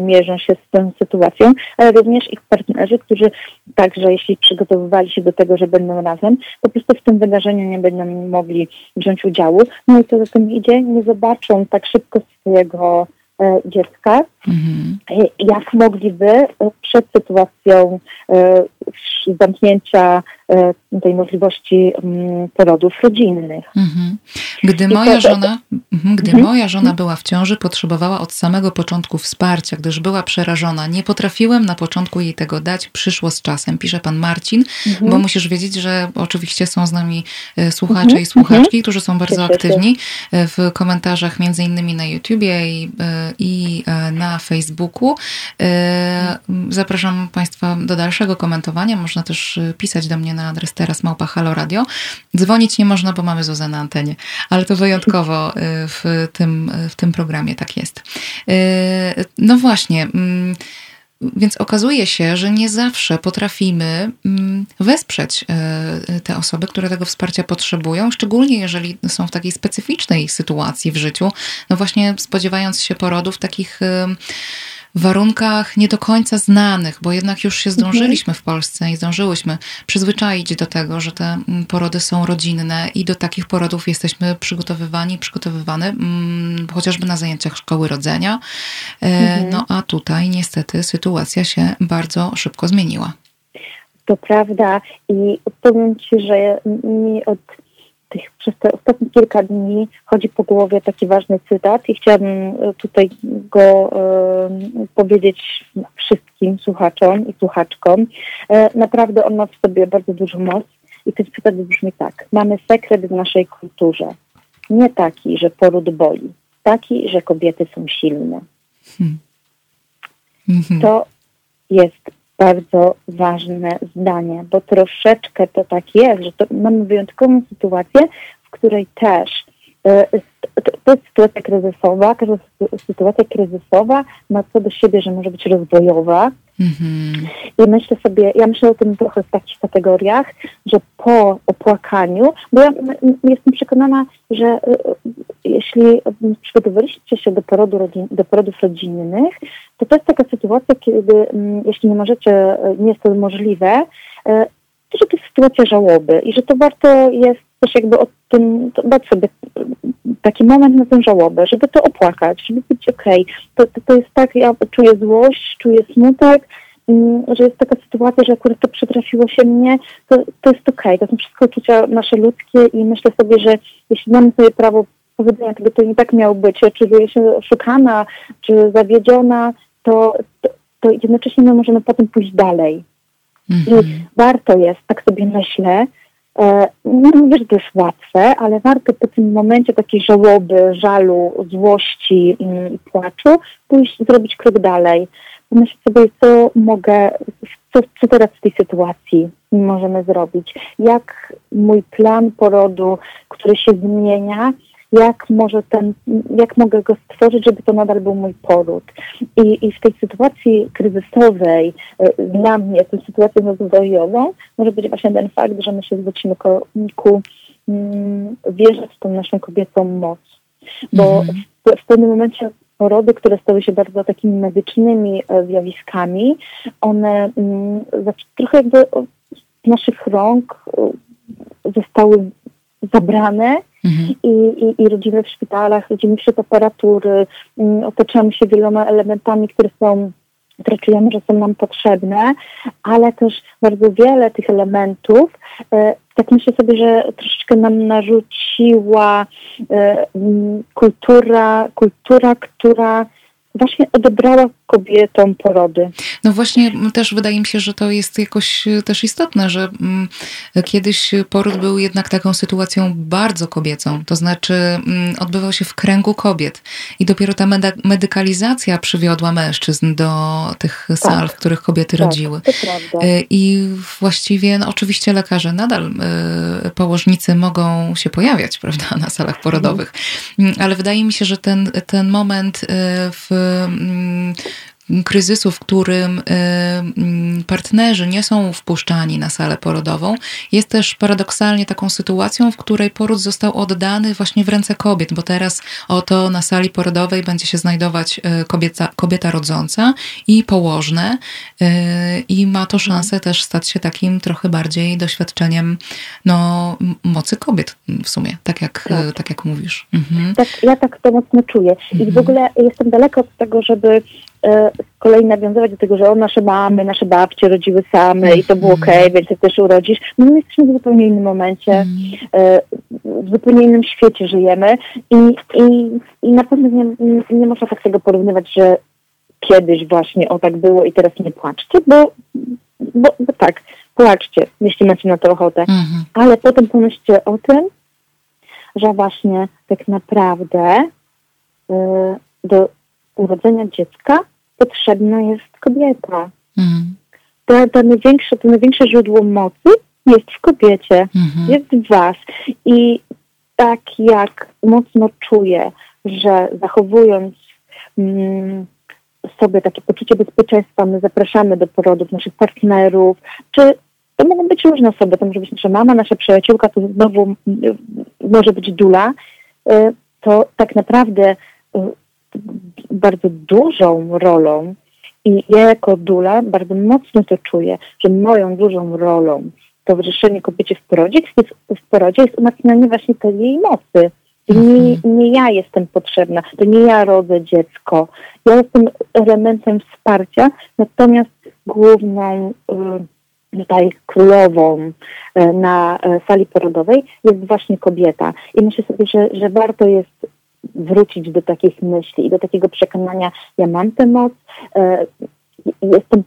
mierzą się z tą sytuacją, ale również ich partnerzy, którzy także jeśli przygotowywali się do tego, że będą razem, po prostu w tym wydarzeniu nie będą mogli wziąć udziału. No i co za tym idzie, nie zobaczą tak szybko swojego e, dziecka, mhm. E, jak mogliby e, przed sytuacją e, zamknięcia tej możliwości mm, porodów rodzinnych. Mhm. Gdy moja żona, mhm, gdy mhm. moja żona była w ciąży, potrzebowała od samego początku wsparcia, gdyż była przerażona. Nie potrafiłem na początku jej tego dać, przyszło z czasem, pisze pan Marcin, bo musisz wiedzieć, że oczywiście są z nami e, słuchacze i słuchaczki, którzy są bardzo aktywni w komentarzach między innymi na YouTubie i, i na Facebooku. Zapraszam Państwa do dalszego komentowania. Można też pisać do mnie na adres teraz małpa Halo Radio. Dzwonić nie można, bo mamy Zuzę na antenie, ale to wyjątkowo y, w tym, w tym programie tak jest. Y, no właśnie. Mm, więc okazuje się, że nie zawsze potrafimy mm, wesprzeć te osoby, które tego wsparcia potrzebują, szczególnie jeżeli są w takiej specyficznej sytuacji w życiu, no właśnie spodziewając się porodów takich warunkach nie do końca znanych, bo jednak już się zdążyliśmy w Polsce i zdążyłyśmy przyzwyczaić do tego, że te mm, porody są rodzinne i do takich porodów jesteśmy przygotowywani, przygotowywane mm, chociażby na zajęciach szkoły rodzenia. E, mhm. No a tutaj niestety sytuacja się bardzo szybko zmieniła. To prawda i powiem Ci, że mi od przez te ostatnie kilka dni chodzi po głowie taki ważny cytat i chciałabym e, tutaj go y, powiedzieć wszystkim słuchaczom i słuchaczkom. E, naprawdę on ma w sobie bardzo dużą moc i ten cytat brzmi tak. Mamy sekret w naszej kulturze. Nie taki, że poród boli. Taki, że kobiety są silne. Hmm. Mhm. To jest bardzo ważne zdanie, bo troszeczkę to tak jest, że to mamy wyjątkową sytuację, w której też to jest sytuacja kryzysowa, każda sytuacja kryzysowa ma co do siebie, że może być rozwojowa. Mm-hmm. I myślę sobie, ja myślę o tym trochę w takich kategoriach, że po opłakaniu, bo ja jestem przekonana, że e, jeśli przygotowaliście się do, porodu rodzin, do porodów rodzinnych, to to jest taka sytuacja, kiedy jeśli nie możecie, e, nie jest to możliwe, e, to że to jest sytuacja żałoby i że to warto jest też jakby o tym, dać sobie taki moment na tę żałobę, żeby to opłakać, żeby być okej. Okay. To, to, to jest tak, ja czuję złość, czuję smutek mm, że jest taka sytuacja, że akurat to przytrafiło się mnie, to, to jest okej. Okay. To są wszystko uczucia nasze ludzkie i myślę sobie, że jeśli mamy sobie prawo powiedzenia tego, to nie tak miało być, czy czuję się oszukana, czy zawiedziona, to, to, to jednocześnie my możemy potem pójść dalej. Mhm. I warto jest, tak sobie myślę, nie mówię, że to jest łatwe, ale warto po tym momencie takiej żałoby, żalu, złości i płaczu pójść, zrobić krok dalej. Pomyśleć sobie, co mogę, co, co teraz w tej sytuacji możemy zrobić. Jak mój plan porodu, który się zmienia, jak może ten, jak mogę go stworzyć, żeby to nadal był mój poród. I, i w tej sytuacji kryzysowej e, dla mnie, tą sytuacją rozwojową, może być właśnie ten fakt, że my się zwrócimy ku, ku mm, wierzyć w tą naszą kobiecą moc. Bo mhm. w, w pewnym momencie porody, które stały się bardzo takimi medycznymi e, zjawiskami, one mm, trochę jakby z naszych rąk e, zostały zabrane mhm. i, i, i rodzimy w szpitalach, rodzimy wśród aparatury, um, otaczamy się wieloma elementami, które są które czujemy, że są nam potrzebne, ale też bardzo wiele tych elementów, e, tak myślę sobie, że troszeczkę nam narzuciła e, kultura, kultura, która właśnie odebrała kobietom porody. No właśnie też wydaje mi się, że to jest jakoś e, też istotne, że mm, kiedyś poród był jednak taką sytuacją bardzo kobiecą, to znaczy mm, odbywał się w kręgu kobiet i dopiero ta medykalizacja przywiodła mężczyzn do tych tak. sal, w których kobiety tak, rodziły. E, I właściwie no, oczywiście lekarze nadal, e, położnicy mogą się pojawiać, <laughs> prawda, na salach porodowych, mhm. ale wydaje mi się, że ten, ten moment w 呃嗯 kryzysu, w którym y, mm, partnerzy nie są wpuszczani na salę porodową, jest też paradoksalnie taką sytuacją, w której poród został oddany właśnie w ręce kobiet, bo teraz oto na sali porodowej będzie się znajdować y, kobieta, kobieta rodząca i położne y, i ma to szansę też stać się takim trochę bardziej doświadczeniem no, mocy kobiet w sumie, tak jak, tak. tak jak mówisz. Mhm. Tak, ja tak to mocno czuję i w mhm. ogóle jestem daleko od tego, żeby z kolei nawiązywać do tego, że o, nasze mamy, nasze babcie rodziły same i to było mhm. okej, okay, więc ty też urodzisz. No my jesteśmy w zupełnie innym momencie, mm. e, w zupełnie innym świecie żyjemy i, i, i na pewno nie, nie można tak tego porównywać, że kiedyś właśnie o tak było i teraz nie płaczcie, bo, bo, bo tak, płaczcie, jeśli macie na to ochotę, -hmm. ale potem pomyślcie o tym, że właśnie tak naprawdę y, do urodzenia dziecka potrzebna jest kobieta. Mhm. To, to, największe, to największe źródło mocy jest w kobiecie, mhm. jest w was. I tak jak mocno czuję, że zachowując mm, sobie takie poczucie bezpieczeństwa, my zapraszamy do porodów naszych partnerów, czy to mogą być różne osoby, to może być nasza mama, nasza przyjaciółka, to znowu może być dula, y, to tak naprawdę y, bardzo dużą rolą i ja jako dula bardzo mocno to czuję, że moją dużą rolą w towarzyszeniu kobiecie w porodzie jest, w porodzie jest umacnianie właśnie tej jej mocy. Nie, mhm. nie ja jestem potrzebna, to nie ja rodzę dziecko. Ja jestem elementem wsparcia, natomiast główną y, tutaj królową y, na y, sali porodowej jest właśnie kobieta. I myślę sobie, że, że warto jest wrócić do takich myśli i do takiego przekonania, ja mam tę moc, e, jestem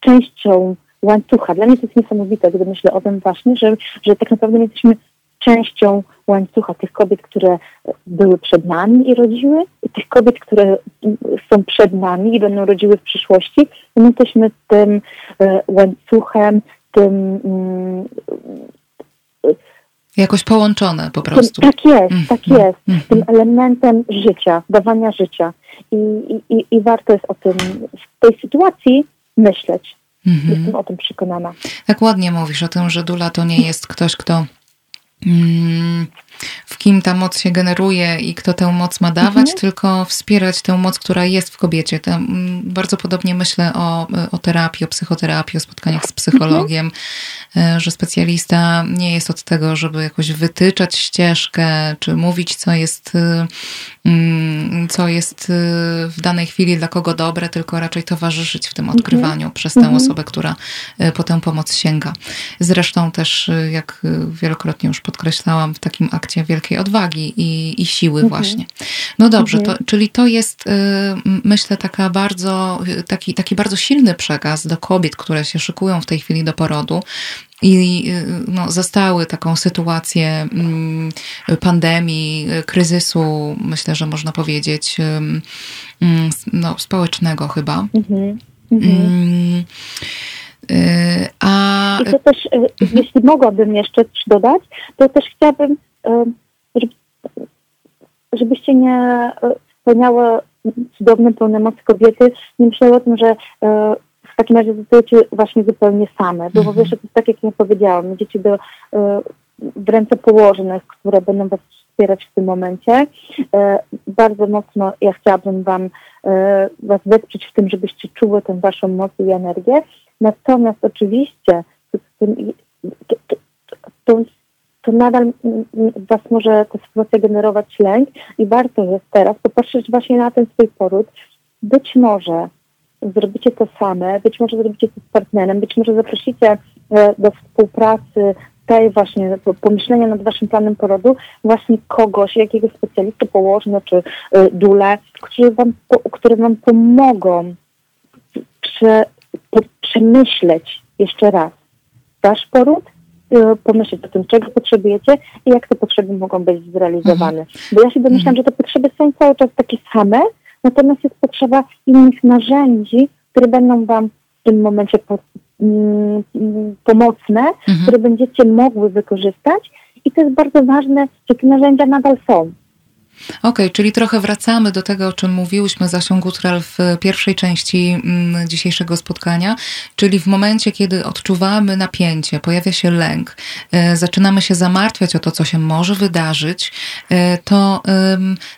częścią łańcucha. Dla mnie to jest niesamowite, gdy myślę o tym właśnie, że, że tak naprawdę jesteśmy częścią łańcucha tych kobiet, które były przed nami i rodziły, i tych kobiet, które są przed nami i będą rodziły w przyszłości. My jesteśmy tym e, łańcuchem, tym mm, Jakoś połączone po prostu. Tak jest, mm, tak jest. Mm, tym elementem życia, dawania życia. I, i, I warto jest o tym w tej sytuacji myśleć. Mm -hmm. Jestem o tym przekonana. Tak ładnie mówisz o tym, że Dula to nie jest ktoś, kto mm, w kim ta moc się generuje i kto tę moc ma dawać, mhm. tylko wspierać tę moc, która jest w kobiecie. Mm, bardzo podobnie myślę o, o terapii, o psychoterapii, o spotkaniach z psychologiem, mhm. że specjalista nie jest od tego, żeby jakoś wytyczać ścieżkę, czy mówić, co jest, e, mm, co jest e, w danej chwili dla kogo dobre, tylko raczej towarzyszyć w tym mhm. odkrywaniu mhm. przez tę mhm. osobę, która po tę pomoc sięga. Zresztą też, jak wielokrotnie już podkreślałam, w takim akcie wielkiej odwagi i, i siły mhm. właśnie. No dobrze, mhm. to, czyli to jest y, myślę taka bardzo, taki, taki bardzo silny przekaz do kobiet, które się szykują w tej chwili do porodu i y, no, zastały taką sytuację mm, pandemii, kryzysu, myślę, że można powiedzieć, mm, no, społecznego chyba. Mhm. Mhm. Mm, y, a... I to też, jeśli mogłabym jeszcze coś dodać, to też chciałabym żebyście nie e, spełniały cudowne, pełne mocy kobiety, nie myślały o tym, że e, w takim razie zostajecie właśnie zupełnie same. Bo mhm. wiesz, to jest tak, jak ja powiedziałam, dzieci do, w ręce położonych, które będą was wspierać w tym momencie. Bardzo mocno ja chciałabym wam was wesprzeć w tym, żebyście czuły tę waszą moc i energię. Natomiast oczywiście to, to nadal Was może ta sytuacja generować lęk i warto jest teraz popatrzeć właśnie na ten swój poród. Być może zrobicie to same, być może zrobicie to z partnerem, być może zaprosicie e, do współpracy tej właśnie pomyślenia nad waszym planem porodu właśnie kogoś, jakiegoś specjalisty położny czy y, dule, którzy wam, które wam pomogą prze, przemyśleć jeszcze raz wasz poród pomyśleć o tym, czego potrzebujecie i jak te potrzeby mogą być zrealizowane. Mhm. Bo ja się domyślam, że te potrzeby są cały czas takie same, natomiast jest potrzeba innych narzędzi, które będą Wam w tym momencie po, mm, pomocne, mhm. które będziecie mogły wykorzystać i to jest bardzo ważne, że te narzędzia nadal są. Okej, okay, czyli trochę wracamy do tego, o czym mówiłyśmy z Asią Gutral w pierwszej części mm, dzisiejszego spotkania, czyli w momencie, kiedy odczuwamy napięcie, pojawia się lęk, e, zaczynamy się zamartwiać o to, co się może wydarzyć, e, to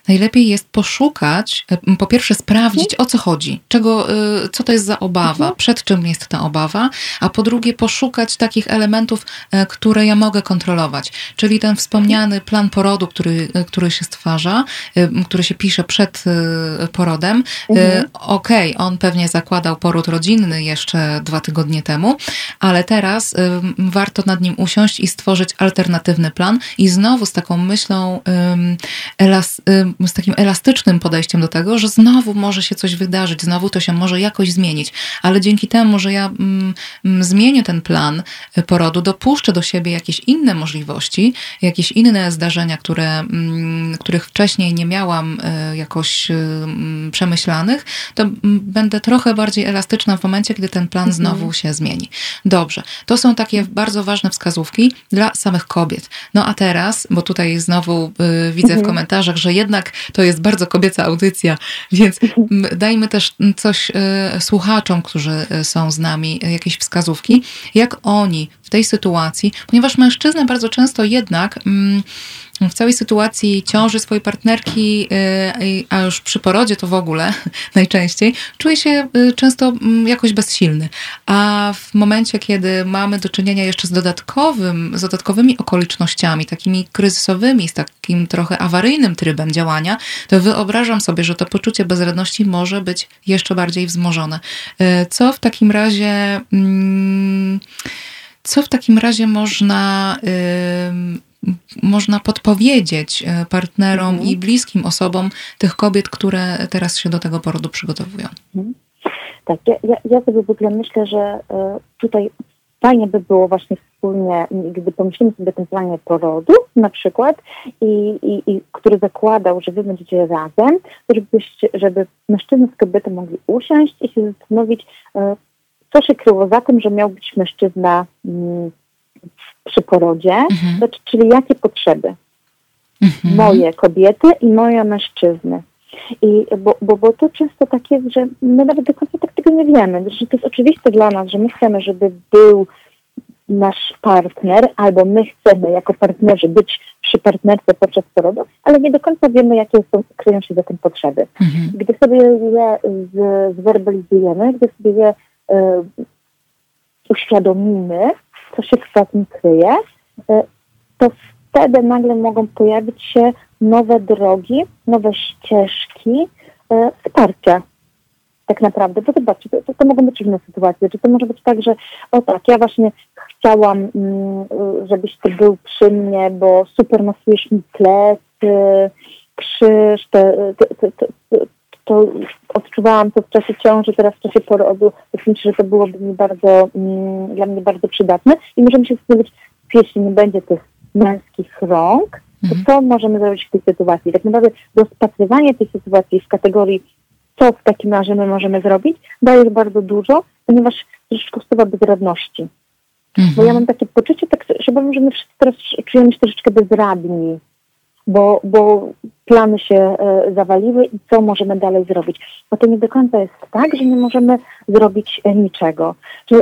najlepiej jest poszukać, e, po pierwsze sprawdzić, o co chodzi, czego, co to jest za obawa, mhm. przed czym jest ta obawa, a po drugie poszukać takich elementów, które ja mogę kontrolować, czyli ten wspomniany plan porodu, który, który się stwarza, Y, który się pisze przed y, porodem. Y, mhm. Okej, okay, on pewnie zakładał poród rodzinny jeszcze dwa tygodnie temu, ale teraz warto nad nim usiąść i stworzyć alternatywny plan i znowu z taką myślą, z takim elastycznym podejściem do tego, że znowu może się coś wydarzyć, znowu to się może jakoś zmienić, ale dzięki temu, że ja zmienię ten plan porodu, dopuszczę do siebie jakieś inne możliwości, jakieś inne zdarzenia, które, których wcześniej nie miałam e, jakoś e, przemyślanych, to będę trochę bardziej elastyczna w momencie, kiedy ten plan mhm. znowu się zmieni. Dobrze, to są takie bardzo ważne wskazówki dla samych kobiet. No a teraz, bo tutaj znowu e, widzę w mhm. komentarzach, że jednak to jest bardzo kobieca audycja, więc dajmy też coś słuchaczom, którzy są z nami, jakieś wskazówki, jak oni w tej sytuacji, ponieważ mężczyzna bardzo często jednak w całej sytuacji ciąży swojej partnerki, y, a już przy porodzie to w ogóle <laughs> najczęściej, czuje się y, często mm, jakoś bezsilny. A w momencie, kiedy mamy do czynienia jeszcze z dodatkowym, z dodatkowymi okolicznościami, takimi kryzysowymi, z takim trochę awaryjnym trybem działania, to wyobrażam sobie, że to poczucie bezradności może być jeszcze bardziej wzmożone. Y, co w takim razie, mm, co w takim razie można można podpowiedzieć e, partnerom mhm. i bliskim osobom tych kobiet, które teraz się do tego porodu przygotowują. Mhm. Tak, ja, ja, ja sobie w ogóle myślę, że e, tutaj fajnie by było właśnie wspólnie, gdy pomyślimy sobie o tym planie porodu na przykład, i, i, i który zakładał, że wy będziecie razem, żebyście, żeby mężczyzna z kobietą mogli usiąść i się zastanowić, e, co się kryło za tym, że miał być mężczyzna mm, przy porodzie, mhm. to, czyli jakie potrzeby mhm. moje kobiety i moje mężczyzny. I, bo, bo, bo to często tak jest, że my nawet do końca tak tego nie wiemy, że to jest oczywiste dla nas, że my chcemy, żeby był nasz partner, albo my chcemy jako partnerzy być przy partnerce podczas porodu, ale nie do końca wiemy, jakie są, kryją się za tym potrzeby. Mhm. Gdy sobie je zwerbalizujemy, gdy sobie je y, uświadomimy, co się w tym kryje, y, to wtedy nagle mogą pojawić się nowe drogi, nowe ścieżki y, wsparcia tak naprawdę. Bo zobaczcie, to, to mogą być różne sytuacje. Czy to może być tak, że o tak, ja właśnie chciałam, mm, żebyś ty był przy mnie, bo super masujesz mi plecy, krzyż, te, te, te, to odczuwałam to w czasie ciąży, teraz w czasie porodu. Myślę, że to byłoby mi bardzo, mm, dla mnie bardzo przydatne. I możemy się zastanowić, jeśli nie będzie tych męskich rąk, to mhm. co możemy zrobić w tej sytuacji? Tak naprawdę rozpatrywanie tej sytuacji w kategorii co w takim razie my możemy zrobić, daje bardzo dużo, ponieważ troszeczkę usuwa bezradności. Mhm. Bo ja mam takie poczucie, tak, że że my wszyscy teraz czujemy się troszeczkę bezradni, bo, bo plany się e, zawaliły i co możemy dalej zrobić. Bo to nie do końca jest tak, że nie możemy zrobić e, niczego. Że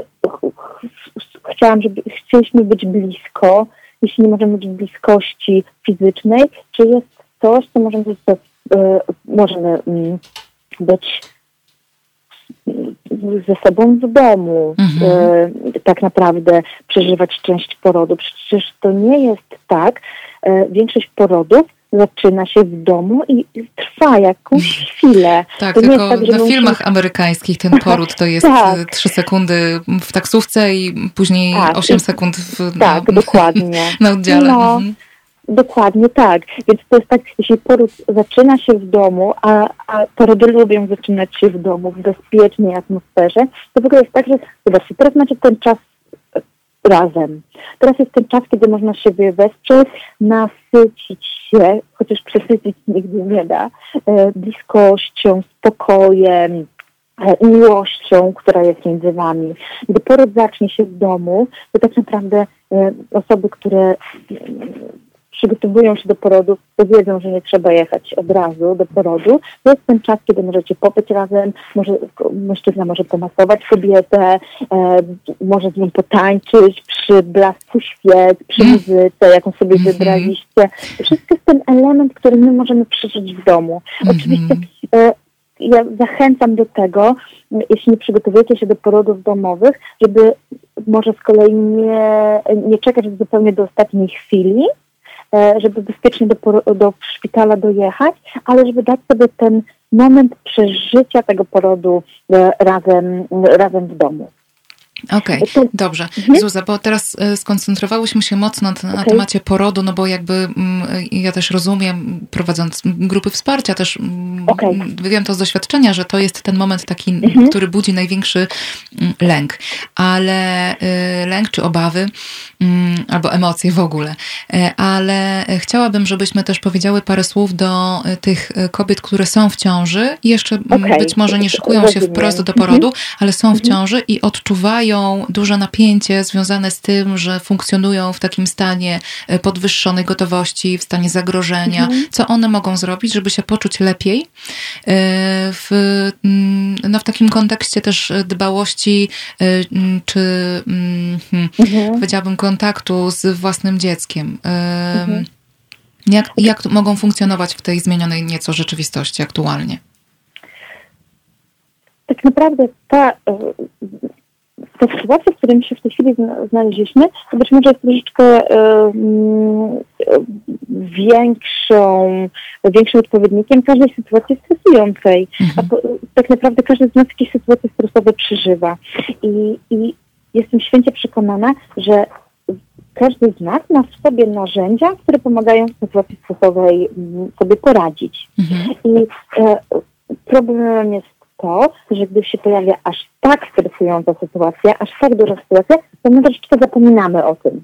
chciałam, żeby, chcieliśmy być blisko, jeśli nie możemy być bliskości fizycznej, czy jest coś, co możemy, e, możemy mm, być ze sobą w domu, mhm. e, tak naprawdę przeżywać część porodu. Przecież to nie jest tak. E, większość porodów zaczyna się w domu i trwa jakąś chwilę. Tak, to tylko tak, na filmach amerykańskich ten poród to jest tak. 3 sekundy w taksówce i później tak. 8 sekund w, tak, na, dokładnie. <laughs> na oddziale. No. Mhm. Dokładnie tak. Więc to jest tak, jeśli poród zaczyna się w domu, a, a porody lubią zaczynać się w domu, w bezpiecznej atmosferze, to w ogóle jest tak, że zobaczcie, teraz macie ten czas razem. Teraz jest ten czas, kiedy można siebie wesprzeć, nasycić się, chociaż przesycić nigdy nie da, e, bliskością, spokojem, e, miłością, która jest między wami. Gdy poród zacznie się w domu, to tak naprawdę e, osoby, które przygotowują się do porodu, to wiedzą, że nie trzeba jechać od razu do porodu. To jest ten czas, kiedy możecie popyć razem, może, mężczyzna może pomasować kobietę, e, może z nią potańczyć przy blasku świec, przy mm. muzyce, jaką sobie -hmm. wybraliście. Wszystko jest ten element, który my możemy przeżyć w domu. -hmm. Oczywiście e, ja zachęcam do tego, jeśli nie przygotowujecie się do porodów domowych, żeby może z kolei nie, nie czekać zupełnie do ostatniej chwili, żeby bezpiecznie do, do szpitala dojechać, ale żeby dać sobie ten moment przeżycia tego porodu e, razem, razem w domu. Okej, okay, dobrze. Mhm. Zuza, bo teraz e, skoncentrowałyśmy się mocno na, okay. temacie porodu, no bo jakby mm, ja też rozumiem, prowadząc grupy wsparcia, też mm, okay. wiem to z doświadczenia, że to jest ten moment taki, mhm. który budzi największy mm, lęk. Ale y, lęk czy obawy, albo emocje w ogóle. E, ale chciałabym, żebyśmy też powiedziały parę słów do e, tych kobiet, które są w ciąży i jeszcze być może nie szykują się wprost do porodu, mhm. ale są w ciąży i odczuwają czują duże napięcie związane z tym, że funkcjonują w takim stanie e, podwyższonej gotowości, w stanie zagrożenia. Mhm. Co one mogą zrobić, żeby się poczuć lepiej e, w, mm, no w takim kontekście też dbałości e, czy mm, hmm, mhm. powiedziałabym kontaktu z własnym dzieckiem. Mhm. Jak, jak mogą funkcjonować w tej zmienionej nieco rzeczywistości aktualnie? Tak naprawdę ta ta sytuacja, w której się w tej chwili znaleźliśmy, to być może jest troszeczkę większą, większym odpowiednikiem każdej sytuacji stresującej. Mhm. A tak naprawdę każdy z nas jakieś sytuacje stresowe przeżywa. I, I jestem święcie przekonana, że każdy z nas ma w sobie narzędzia, które pomagają w sytuacji stresowej sobie poradzić. Mhm. I e, problemem jest to, że gdy się pojawia aż tak stresująca sytuacja, aż tak duża sytuacja, to my troszeczkę zapominamy o tym.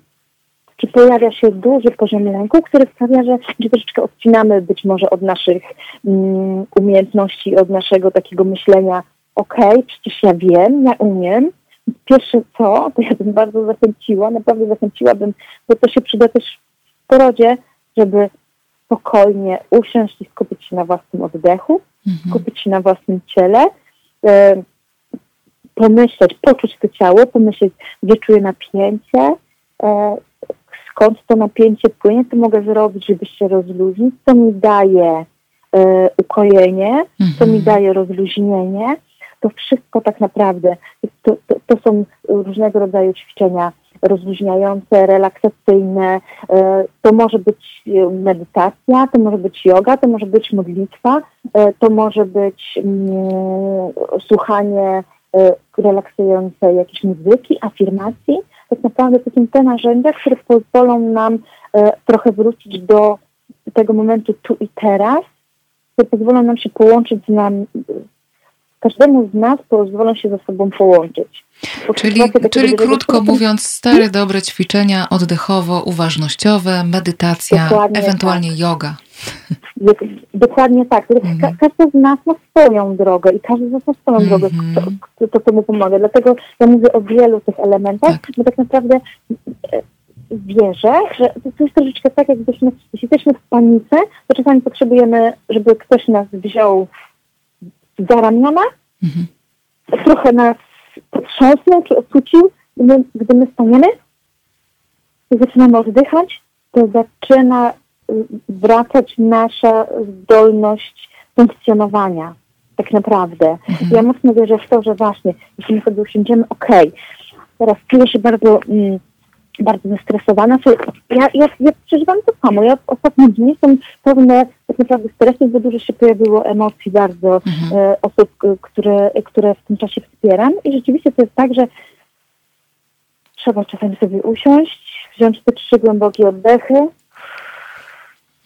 Czy pojawia się duży poziom lęku, który sprawia, że, że troszeczkę odcinamy być może od naszych mm, umiejętności, od naszego takiego myślenia, okej, okay, przecież ja wiem, ja umiem. Pierwsze co, to ja bym bardzo zachęciła, naprawdę zachęciłabym, bo to się przyda też w porodzie, żeby spokojnie usiąść i skupić się na własnym oddechu, mhm. skupić się na własnym ciele, e, pomyśleć, poczuć to ciało, pomyśleć, gdzie czuję napięcie, e, skąd to napięcie płynie, co mogę zrobić, żeby się rozluźnić, co mi daje e, ukojenie, co mi Mhm. daje rozluźnienie. To wszystko tak naprawdę, to, to, to są różnego rodzaju ćwiczenia rozluźniające, relaksacyjne. E, To może być e, medytacja, to może być yoga, to może być modlitwa, e, to może być mm, słuchanie e, relaksujące jakiejś muzyki, afirmacji. Tak naprawdę to są te narzędzia, które pozwolą nam trochę wrócić do tego momentu tu i teraz, które pozwolą nam się połączyć z nam, każdemu z nas pozwolą się ze sobą połączyć. Czyli, czyli krótko mówiąc, stare, dobre ćwiczenia oddechowo-uważnościowe, medytacja, Dokładnie ewentualnie yoga. Dok- Dokładnie tak. Mhm. Ka- każdy z nas ma swoją drogę i każdy z nas ma swoją Mhm. drogę, kto, kto, to, co mu pomaga. Dlatego ja mówię o wielu tych elementach, Tak. bo tak naprawdę e, wierzę, że to jest troszeczkę tak, jakbyśmy, jeśli jesteśmy w panice, to czasami potrzebujemy, żeby ktoś nas wziął za ramiona, Mhm. trochę nas potrząsnął czy ocucił, gdy, gdy my staniemy i zaczynamy oddychać, to zaczyna y, wracać nasza zdolność funkcjonowania. Tak naprawdę. Ja mocno wierzę w to, że właśnie, jeśli my sobie usiądziemy, okej, teraz czuję się bardzo, mm, bardzo zestresowana. Ja, ja, ja przeżywam to samo. Ja w ostatnich dni są pewne tak naprawdę stresy, bo dużo się pojawiło emocji bardzo Mhm. e, osób, k- które, które w tym czasie wspieram. I rzeczywiście to jest tak, że trzeba czasami sobie usiąść, wziąć te trzy głębokie oddechy,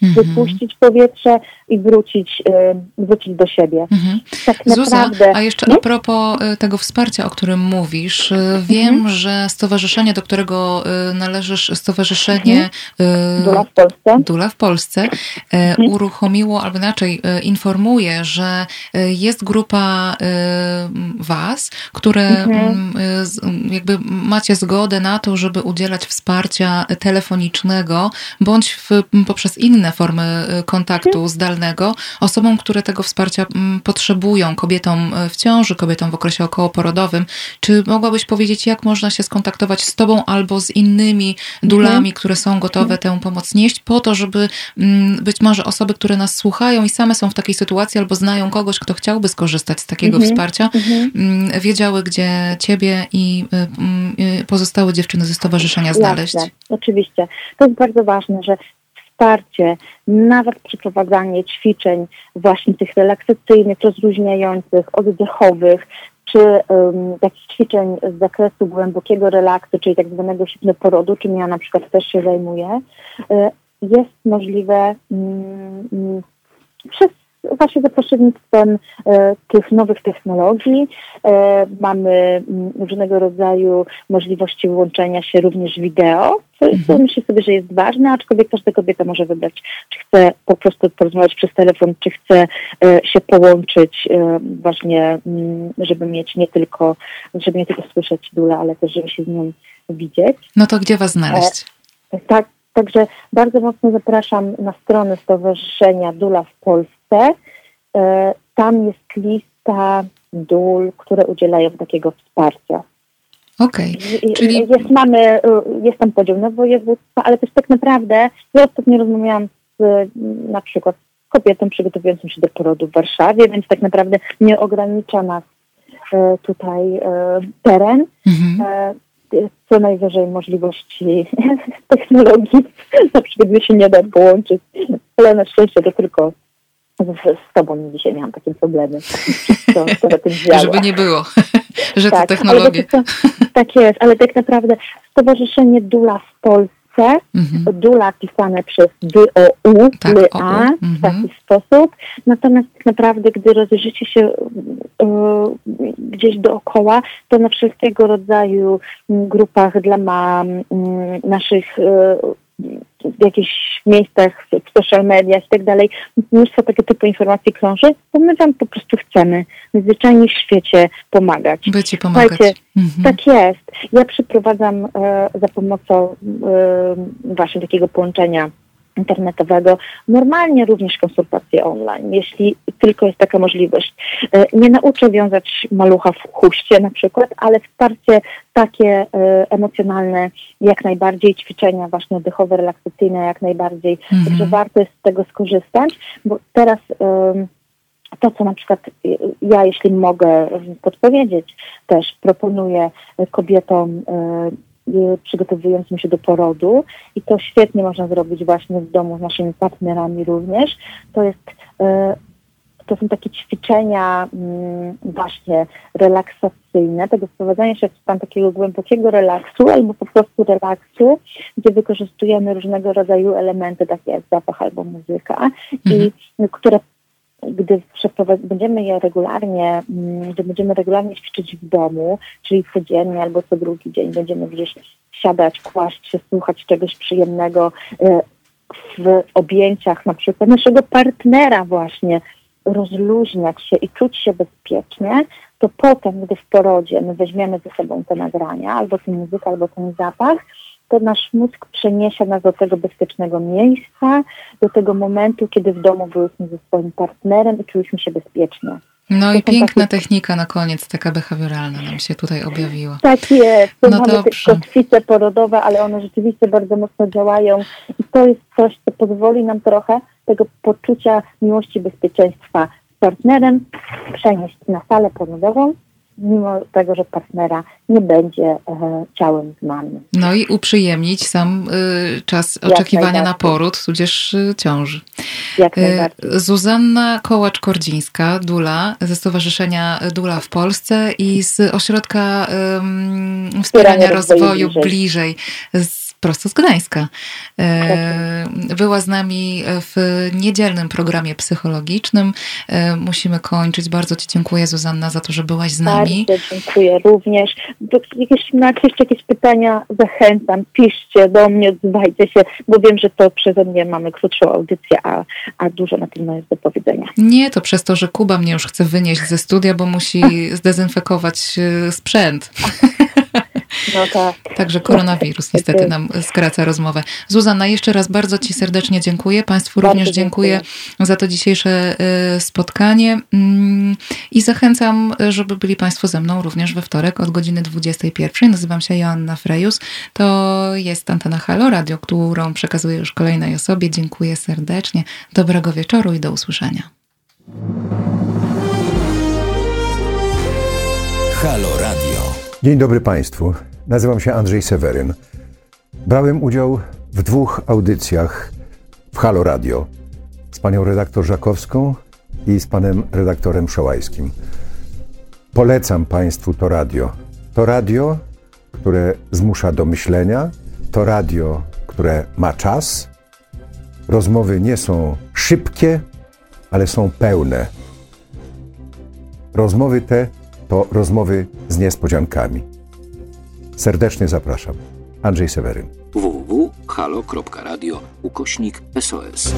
Mhm. wypuścić powietrze i wrócić, e, wrócić do siebie. Mhm. Tak Zuza, naprawdę. a jeszcze No? a propos y, tego wsparcia, o którym mówisz, y, wiem, Mhm. że stowarzyszenie, do którego y, należysz, stowarzyszenie y, Dula w Polsce. Dula w Polsce e, uruchomiło, albo inaczej informuje, że jest grupa Was, które Mhm. m, e, z- m, jakby macie zgodę na to, żeby udzielać wsparcia telefonicznego bądź w, poprzez inne formy e, kontaktu zdalnego osobom, które tego wsparcia m, potrzebują, kobietom e, w ciąży, kobietom w okresie okołoporodowym. Czy mogłabyś powiedzieć, jak można się skontaktować z Tobą albo z innymi dulami, które są gotowe tę pomoc nieść, po to, żeby mm, być może osoby, które nas słuchają i same są w takiej sytuacji albo znają kogoś, kto chciałby skorzystać z takiego Mhm. wsparcia, mm, wiedziały, gdzie Ciebie i y, mm, y, pozostałe dziewczyny ze stowarzyszenia znaleźć. Jasne, oczywiście. To jest bardzo ważne, że wsparcie, nawet przeprowadzanie ćwiczeń właśnie tych relaksacyjnych, rozluźniających, oddechowych, czy um, ćwiczeń z zakresu głębokiego relaksu, czyli tak zwanego hipnoporodu, czym ja na przykład też się zajmuję, y, jest możliwe mm, przez właśnie za pośrednictwem e, tych nowych technologii. E, mamy mm, różnego rodzaju możliwości łączenia się również wideo, co Mhm. myślę sobie, że jest ważne, aczkolwiek każda kobieta może wybrać, czy chce po prostu porozmawiać przez telefon, czy chce e, się połączyć właśnie, mm, żeby mieć nie tylko, żeby nie tylko słyszeć dula, ale też żeby się z nią widzieć. No to gdzie Was znaleźć? Tak, także bardzo mocno zapraszam na stronę Stowarzyszenia Dula w Polsce. E, Tam jest lista dól, które udzielają takiego wsparcia. Okej, I- Czyli- Jest, mamy, e, jest tam podział na województwa, ale też tak naprawdę ja ostatnio rozmawiałam z na przykład kobietą przygotowującą się do porodu w Warszawie, więc tak naprawdę nie ogranicza nas e, tutaj teren. mhm. Co najwyżej możliwości <laughs> technologii, na przykład gdy się nie da połączyć, ale na szczęście to tylko z, tobą dzisiaj miałam takie problemy. To, to żeby nie było, <laughs> że to tak, technologie. Ale to, tak jest, ale tak naprawdę Stowarzyszenie Dula w Polsce, Mhm. Dula pisane przez D-O-U, Tak, mhm. w taki sposób. Natomiast tak naprawdę, gdy rozejrzycie się e, gdzieś dookoła, to na wszelkiego rodzaju grupach dla mam, mm, naszych e, w jakichś miejscach, w social mediach i tak dalej, mnóstwo tego typu informacji krąży, bo my wam po prostu chcemy zwyczajnie w świecie pomagać. By Ci pomagać. Słuchajcie, Mhm. tak jest. Ja przeprowadzam e, za pomocą e, właśnie takiego połączenia internetowego, normalnie również konsultacje online, jeśli tylko jest taka możliwość. E, nie nauczę wiązać malucha w chuście na przykład, ale wsparcie takie e, emocjonalne jak najbardziej, ćwiczenia właśnie oddechowe, relaksacyjne jak najbardziej, mhm. także warto jest z tego skorzystać, bo teraz to, co na przykład ja, jeśli mogę podpowiedzieć, też proponuję kobietom przygotowującym się do porodu i to świetnie można zrobić właśnie w domu z naszymi partnerami również. To jest e, to są takie ćwiczenia mm, właśnie relaksacyjne, tego wprowadzania się w stan takiego głębokiego relaksu albo po prostu relaksu, gdzie wykorzystujemy różnego rodzaju elementy, takie jak zapach albo muzyka, mhm. i które gdy będziemy je regularnie, mm, gdy będziemy regularnie ćwiczyć w domu, czyli codziennie albo co drugi dzień będziemy gdzieś siadać, kłaść się, słuchać czegoś przyjemnego e, w objęciach na przykład naszego partnera właśnie, rozluźniać się i czuć się bezpiecznie, to potem, gdy w porodzie my weźmiemy ze sobą te nagrania, albo tę muzykę, albo ten zapach, to nasz mózg przeniesie nas do tego bezpiecznego miejsca, do tego momentu, kiedy w domu byliśmy ze swoim partnerem i czuliśmy się bezpiecznie. No to i piękna takie... technika na koniec, taka behawioralna nam się tutaj objawiła. Tak jest. To no mamy dobrze. kotwice porodowe, ale one rzeczywiście bardzo mocno działają i to jest coś, co pozwoli nam trochę tego poczucia miłości, bezpieczeństwa z partnerem przenieść na salę porodową, mimo tego, że partnera nie będzie e, ciałem z nami. No i uprzyjemnić sam y, czas Jak oczekiwania na poród, tudzież y, ciąży. Jak y, najbardziej. Zuzanna Kołacz-Kordzińska, Dula, ze Stowarzyszenia Dula w Polsce i z Ośrodka Wspierania, Wspierania Rozwoju Bliżej, bliżej z prosto z Gdańska. E, była z nami w niedzielnym programie psychologicznym. E, musimy kończyć. Bardzo Ci dziękuję, Zuzanna, za to, że byłaś z nami. Bardzo dziękuję również. Jeśli macie jeszcze jakieś pytania, zachęcam, piszcie do mnie, odzywajcie się, bo wiem, że to przeze mnie mamy krótszą audycję, a, a dużo na pewno jest do powiedzenia. Nie, to przez to, że Kuba mnie już chce wynieść ze studia, bo musi <laughs> zdezynfekować e, sprzęt. <laughs> No tak. Także koronawirus niestety nam skraca rozmowę. Zuzanna, jeszcze raz bardzo Ci serdecznie dziękuję. Państwu bardzo również dziękuję, dziękuję za to dzisiejsze y, spotkanie mm, i zachęcam, żeby byli Państwo ze mną również we wtorek od godziny 21. Nazywam się Joanna Frejus. To jest Antena Halo Radio, którą przekazuję już kolejnej osobie. Dziękuję serdecznie. Dobrego wieczoru i do usłyszenia. Halo Radio. Dzień dobry Państwu. Nazywam się Andrzej Seweryn. Brałem udział w dwóch audycjach w Halo Radio z panią redaktor Żakowską i z panem redaktorem Szołajskim. Polecam Państwu to radio. To radio, które zmusza do myślenia, to radio, które ma czas. Rozmowy nie są szybkie, ale są pełne. Rozmowy te to rozmowy z niespodziankami. Serdecznie zapraszam. Andrzej Seweryn. www.halo.radio ukośnik SOS.